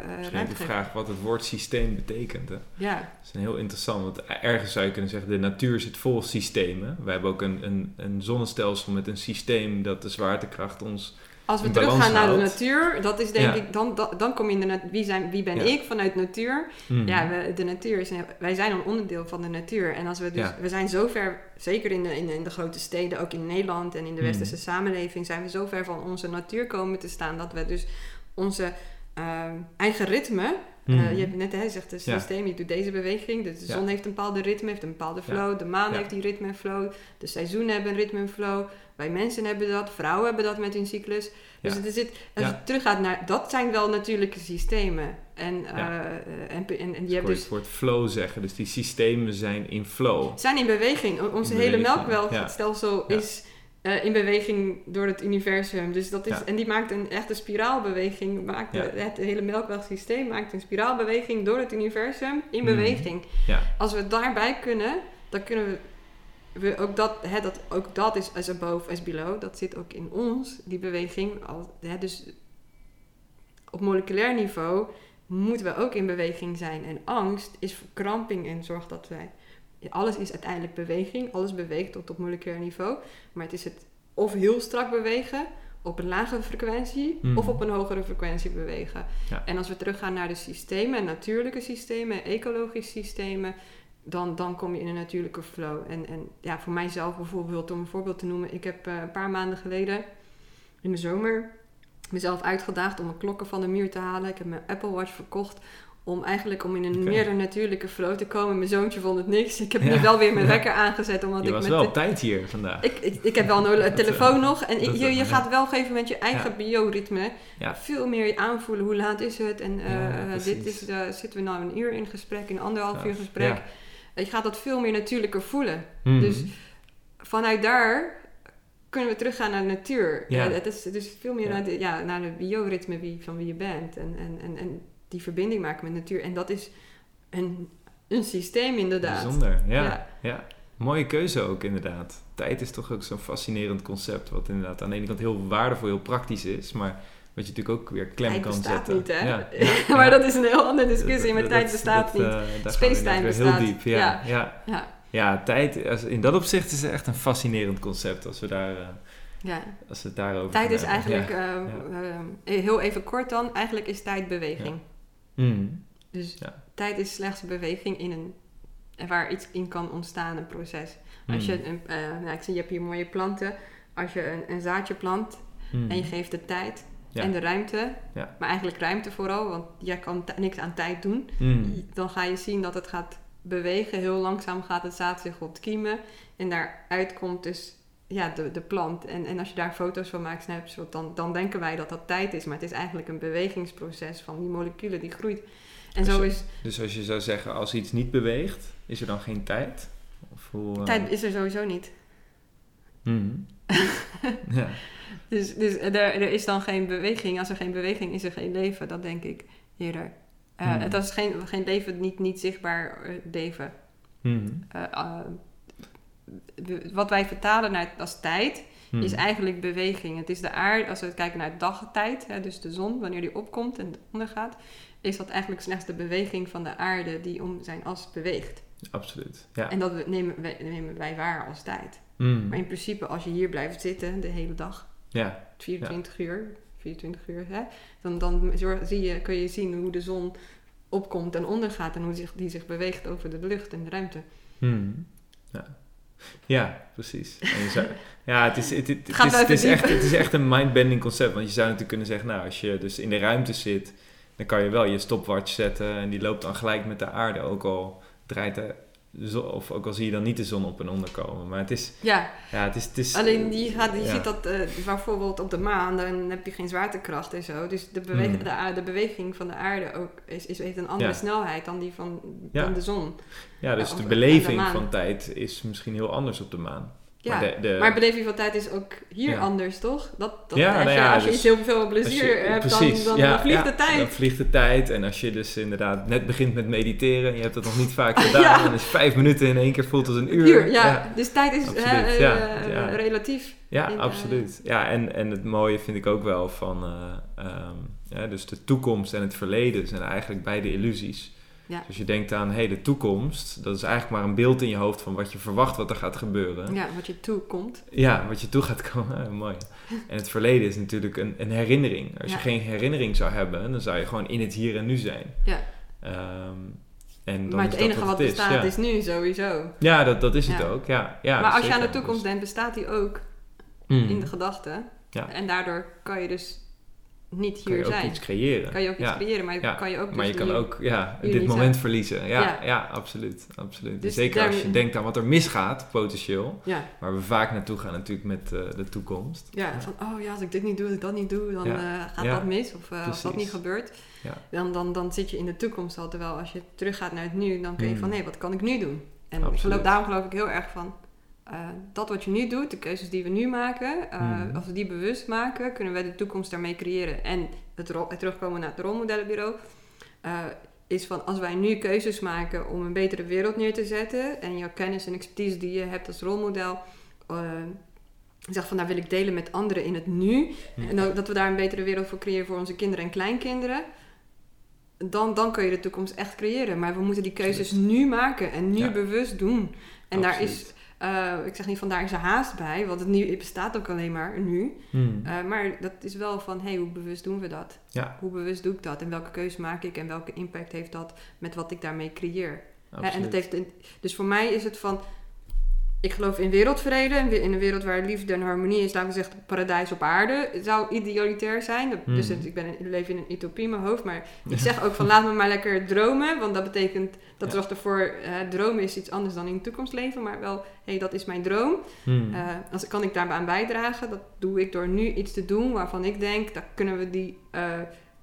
ruimte even de vraag wat het woord systeem betekent. Hè? Ja, Dat is een heel interessant, want ergens zou je kunnen zeggen, de natuur zit vol systemen. We hebben ook een, een, een zonnestelsel met een systeem dat de zwaartekracht ons... als we In balans teruggaan naar de natuur, dat is denk Ja. ik... Dan, dan, dan kom je in de wie, zijn, wie ben Ja. ik vanuit natuur? Mhm. Ja, we, de natuur is... wij zijn een onderdeel van de natuur. En als we dus... Ja. We zijn zo ver, zeker in de, in, de, in de grote steden, ook in Nederland en in de Mhm. westerse samenleving... zijn we zo ver van onze natuur komen te staan... dat we dus onze ehm, eigen ritme... eh, Mhm. je hebt net hè, gezegd, het systeem, je doet deze beweging. Dus de zon heeft een bepaalde ritme, heeft een bepaalde flow. De maan heeft die ritme en flow. De seizoenen hebben een ritme en flow. Wij mensen hebben dat, vrouwen hebben dat met hun cyclus. Dus het zit, als Ja. je teruggaat naar, dat zijn wel natuurlijke systemen. En, Ja. eh, en, en, en hebben hoor dus, het woord flow zeggen, dus die systemen zijn in flow. zijn in beweging. Onze In hele melkwegstelsel ja. is eh, in beweging door het universum. Dus dat is, Ja. En die maakt een echte spiraalbeweging. Maakt Ja. het, het hele melkwegsysteem maakt een spiraalbeweging door het universum in Mhm. beweging. Ja. Als we daarbij kunnen, dan kunnen we, we ook, dat, hè, dat, ook dat is as above, as below. Dat zit ook in ons, die beweging. Al, hè, dus op moleculair niveau moeten we ook in beweging zijn. En angst is verkramping en zorgt dat wij... Alles is uiteindelijk beweging. Alles beweegt tot op moleculair niveau. Maar het is het of heel strak bewegen op een lagere frequentie Mhm. of op een hogere frequentie bewegen. Ja. En als we teruggaan naar de systemen, natuurlijke systemen, ecologische systemen, dan, dan kom je in een natuurlijke flow. En, en ja, voor mijzelf bijvoorbeeld, om een voorbeeld te noemen, ik heb eh, een paar maanden geleden in de zomer mezelf uitgedaagd om een klokken van de muur te halen. Ik heb mijn Apple Watch verkocht om eigenlijk om in een Oké. meer natuurlijke flow te komen. Mijn zoontje vond het niks. Ik heb Ja. nu wel weer mijn Ja. wekker aangezet. Omdat Je ik was met wel de- op tijd hier vandaag. ik, ik, ik heb wel een telefoon eh, nog. En ik- je, je gaat wel geven met je eigen Ja. bioritme. Ja. Veel meer aanvoelen. Hoe laat is het? En eh, eh, dit is, zitten we nou een uur in gesprek, in anderhalf uur gesprek. Je gaat dat veel meer natuurlijker voelen. Mhm. Dus vanuit daar kunnen we teruggaan naar de natuur. Ja. Het is dus veel meer naar, de, ja, naar de bioritme wie, van wie je bent. En, en, en, en die verbinding maken met natuur. En dat is een, een systeem inderdaad. Bijzonder, ja, Ja. ja. Mooie keuze ook inderdaad. Tijd is toch ook zo'n fascinerend concept, wat inderdaad aan de ene kant heel waardevol, heel praktisch is, maar wat je natuurlijk ook weer klem Tijd kan bestaat zetten. niet, hè? Ja, ja, maar dat is een heel andere discussie. Maar Dat- tijd bestaat dat, niet. eh, gaan we Spacetime bestaat. heel diep. Ja, Ja. ja. tijd, als- in dat opzicht is het echt een fascinerend concept als we, daar, eh, ja. als we het daarover Tijd is eigenlijk, eh, heel even kort dan, eigenlijk is tijd beweging. Mhm. Dus Ja. tijd is slechts beweging in een, waar iets in kan ontstaan, een proces. Als je, Mhm. een, eh, nou, ik zie, je hebt hier mooie planten. Als je een, een zaadje plant Mhm. en je geeft de tijd Ja. en de ruimte, Ja. maar eigenlijk ruimte vooral, want jij kan niks aan tijd doen, dan ga je zien dat het gaat bewegen. Heel langzaam gaat het zaad zich ontkiemen en daaruit komt dus ja, de, de plant. En, en als je daar foto's van maakt, dan, dan denken wij dat dat tijd is, maar het is eigenlijk een bewegingsproces van die moleculen die groeit. En Dus zo is Dus als je zou zeggen, als iets niet beweegt, is er dan geen tijd? Of hoe, eh, tijd is er sowieso niet. mhm. ja. Dus, dus er, er is dan geen beweging. Als er geen beweging is, er geen leven. Dat denk ik eerder. Eh, Hmm. Het is geen, geen leven, niet, niet zichtbaar eh, leven. Mhm. Wat wij vertalen naar, als tijd, Mhm. is eigenlijk beweging. Het is de aarde, als we kijken naar dagtijd, hè, dus de zon, wanneer die opkomt en ondergaat, is dat eigenlijk slechts de beweging van de aarde die om zijn as beweegt. Absoluut, ja. En dat nemen wij, nemen wij waar als tijd. Mhm. Maar in principe, als je hier blijft zitten de hele dag, Ja, 24 uur, 24 uur, hè, dan, dan zie je, kun je zien hoe de zon opkomt en ondergaat en hoe zich, die zich beweegt over de lucht en de ruimte. Mhm. ja. Ja, precies. Zou, ja, het is, het, het, het, is, het, is echt, het is echt een mindbending concept. Want je zou natuurlijk kunnen zeggen, nou, als je dus in de ruimte zit, dan kan je wel je stopwatch zetten en die loopt dan gelijk met de aarde. Ook al draait de of ook al zie je dan niet de zon op en onder komen. Maar het is... Ja, ja het is, het is alleen je, gaat, je ziet dat uh, bijvoorbeeld op de maan, dan heb je geen zwaartekracht en zo. Dus de, beweging, hmm. de, de, beweging van de aarde ook is, is, heeft een andere snelheid dan die van, dan de zon. Ja, dus de beleving van tijd is misschien heel anders op de maan. Ja, maar, de, de... beleving van tijd is ook hier anders, toch? Dat, dat ja, nou als je dus, heel veel plezier hebt, dan, dan, vliegt de tijd. Dan vliegt de tijd. En als je dus inderdaad net begint met mediteren, je hebt dat nog niet vaak gedaan, en is vijf minuten in één keer voelt als een uur. uur ja. Dus tijd is uh, uh, relatief. Ja, in, absoluut. Ja, en, en het mooie vind ik ook wel van, um, dus de toekomst en het verleden zijn eigenlijk beide illusies. Ja. Dus je denkt aan, hey, de toekomst, dat is eigenlijk maar een beeld in je hoofd van wat je verwacht wat er gaat gebeuren. Ja, wat je toekomt. Ja, wat je toe gaat komen. mooi. En het verleden is natuurlijk een, een herinnering. Als je geen herinnering zou hebben, dan zou je gewoon in het hier en nu zijn. Ja. Um, en dan maar het enige wat, bestaat is, nu sowieso. Ja, dat, dat is het ook. Ja, ja, maar als je aan de toekomst denkt, bestaat die ook mm. in de gedachten. Ja. En daardoor kan je dus niet hier kan je zijn. ook iets creëren. Kan je ook iets creëren, maar je kan je ook Maar je dus kan ook ja, dit moment verliezen. Ja, ja. absoluut. absoluut. Dus Zeker als je denkt aan wat er misgaat, potentieel. Ja. Waar we vaak naartoe gaan natuurlijk met uh, de toekomst. Ja, van oh ja, als ik dit niet doe, als ik dat niet doe, dan uh, gaat dat mis. Of uh, als dat niet gebeurt, dan, dan, dan zit je in de toekomst al. Terwijl als je teruggaat naar het nu, dan kun je mm. van nee, wat kan ik nu doen? En geloof, daarom geloof ik heel erg van uh, dat wat je nu doet, de keuzes die we nu maken, uh, als we die bewust maken, kunnen we de toekomst daarmee creëren. En het, het terugkomen naar het rolmodellenbureau uh, is van als wij nu keuzes maken om een betere wereld neer te zetten en jouw kennis en expertise die je hebt als rolmodel, zeg van daar wil ik delen met anderen in het nu en dat we daar een betere wereld voor creëren voor onze kinderen en kleinkinderen. Dan, dan kun je de toekomst echt creëren. Maar we moeten die keuzes nu maken en nu bewust doen. En daar is uh, ik zeg niet van daar is er haast bij, want het, nu, bestaat ook alleen maar nu. Hmm. Uh, maar dat is wel van, hey, hoe bewust doen we dat? Ja. Hoe bewust doe ik dat? En welke keuze maak ik? En welke impact heeft dat met wat ik daarmee creëer? Uh, en dat heeft, dus voor mij is het van, ik geloof in wereldvrede. In een wereld waar liefde en harmonie is, laten we zeggen, paradijs op aarde. Zou idealitair zijn. Dus hmm. ik, ben, ik leef in een utopie in mijn hoofd. Maar ik zeg ook van laat me maar lekker dromen. Want dat betekent, dat zorgt ervoor, uh, dromen is iets anders dan in de toekomst leven. Maar wel, hé, hey, dat is mijn droom. Hmm. Uh, als, kan ik daarbij aan bijdragen? Dat doe ik door nu iets te doen waarvan ik denk, dat kunnen we die uh,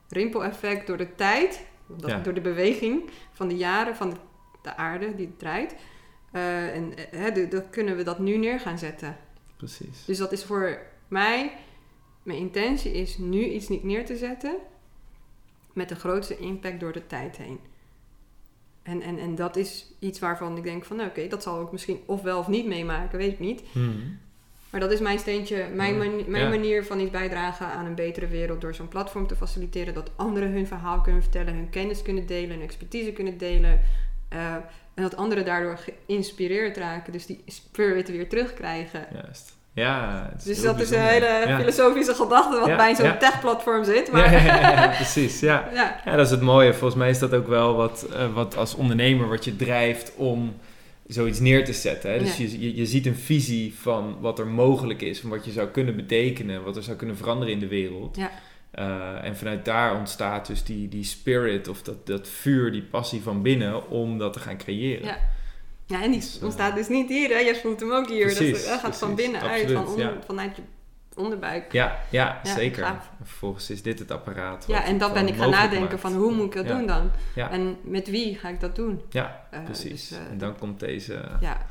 rimpeleffect door de tijd, dat, door de beweging van de jaren van de, de aarde die draait uh, en uh, dan kunnen we dat nu neer gaan zetten. Precies. Dus dat is voor mij, mijn intentie is nu iets niet neer te zetten met de grootste impact door de tijd heen. En, en, en dat is iets waarvan ik denk van, nou, oké, dat zal ik misschien of wel of niet meemaken, weet ik niet. Hmm. Maar dat is mijn steentje, mijn, mijn manier van iets bijdragen aan een betere wereld door zo'n platform te faciliteren. Dat anderen hun verhaal kunnen vertellen, hun kennis kunnen delen, hun expertise kunnen delen. Uh, en dat anderen daardoor geïnspireerd raken. Dus die spirit weer terugkrijgen. Juist. Ja, dus dat is een hele filosofische gedachte wat bij zo'n tech-platform zit. Maar ja, precies. Ja. Ja. dat is het mooie. Volgens mij is dat ook wel wat, uh, wat als ondernemer wat je drijft om zoiets neer te zetten. Hè? Dus je, je, je, ziet een visie van wat er mogelijk is, van wat je zou kunnen betekenen, wat er zou kunnen veranderen in de wereld. Ja. Uh, en vanuit daar ontstaat dus die, die spirit of dat, dat vuur, die passie van binnen om dat te gaan creëren. Ja, ja en die dus, ontstaat dus niet hier, hè? Jij voelt hem ook hier. Precies, dat, gaat van binnen uit, van onder, vanuit je onderbuik. Ja, ja, zeker. Vervolgens is dit het apparaat. Ja, en dan ben ik gaan nadenken van hoe moet ik dat doen dan? En met wie ga ik dat doen? Ja, uh, precies. Dus, uh, en dan komt deze... Ja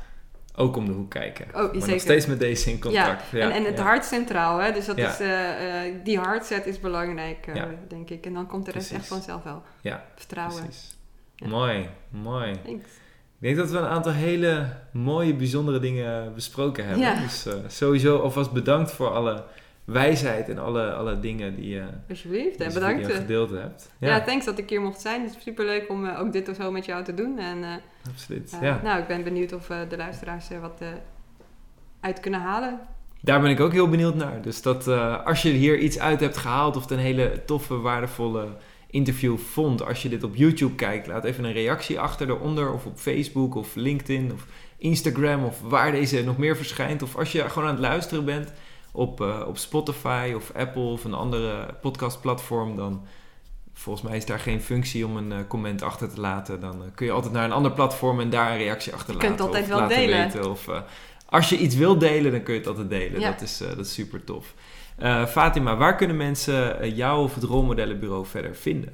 ook om de hoek kijken. Oh, maar nog steeds met deze in contact. Ja, en, en het hart centraal. Hè? Dus dat is, uh, uh, die hardset is belangrijk, uh, denk ik. En dan komt de rest echt vanzelf wel. Ja, Vertrouwen. Precies. Mooi, mooi. Thanks. Ik denk dat we een aantal hele mooie, bijzondere dingen besproken hebben. Dus sowieso alvast bedankt voor alle wijsheid en alle, alle dingen die je Alsjeblieft, en bedankt. gedeeld hebt. Ja. ja. thanks dat ik hier mocht zijn. Het is super leuk om ook dit of zo met jou te doen. En, Absoluut, uh, ja. Nou, ik ben benieuwd of de luisteraars er wat uit kunnen halen. Daar ben ik ook heel benieuwd naar. Dus dat als je hier iets uit hebt gehaald of het een hele toffe, waardevolle interview vond. Als je dit op YouTube kijkt, laat even een reactie achter eronder. Of op Facebook of LinkedIn of Instagram of waar deze nog meer verschijnt. Of als je gewoon aan het luisteren bent op, uh, op Spotify of Apple of een andere podcastplatform, dan volgens mij is daar geen functie om een uh, comment achter te laten. Dan uh, kun je altijd naar een ander platform en daar een reactie achter laten. Je kunt altijd wel delen. Weten. Of als je iets wil delen, dan kun je het altijd delen. Ja. Dat, is, dat is super tof. Fatima, waar kunnen mensen jou of het rolmodellenbureau verder vinden?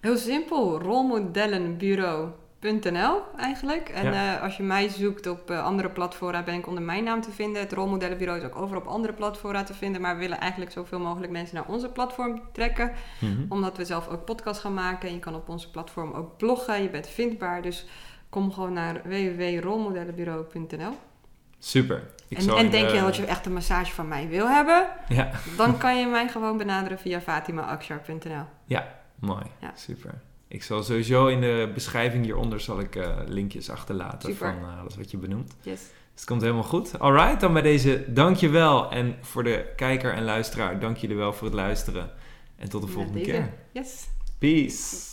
Heel simpel, rolmodellenbureau .nl eigenlijk. En uh, als je mij zoekt op uh, andere platformen, ben ik onder mijn naam te vinden. Het rolmodellenbureau is ook overal op andere platformen te vinden. Maar we willen eigenlijk zoveel mogelijk mensen naar onze platform trekken. Mm -hmm. Omdat we zelf ook podcasts gaan maken. En je kan op onze platform ook bloggen. Je bent vindbaar. Dus kom gewoon naar www.rolmodellenbureau.nl Super. Ik en, en denk je dat je echt een massage van mij wil hebben? Ja. Dan kan je mij gewoon benaderen via fatimaakshar.nl. Ja, mooi. Ja. Super. Ik zal sowieso in de beschrijving hieronder zal ik uh, linkjes achterlaten van uh, alles wat je benoemt. Yes. Dus het komt helemaal goed. Alright, dan bij deze dankjewel. En voor de kijker en luisteraar, dank jullie wel voor het luisteren. En tot de volgende keer. Yes. Peace.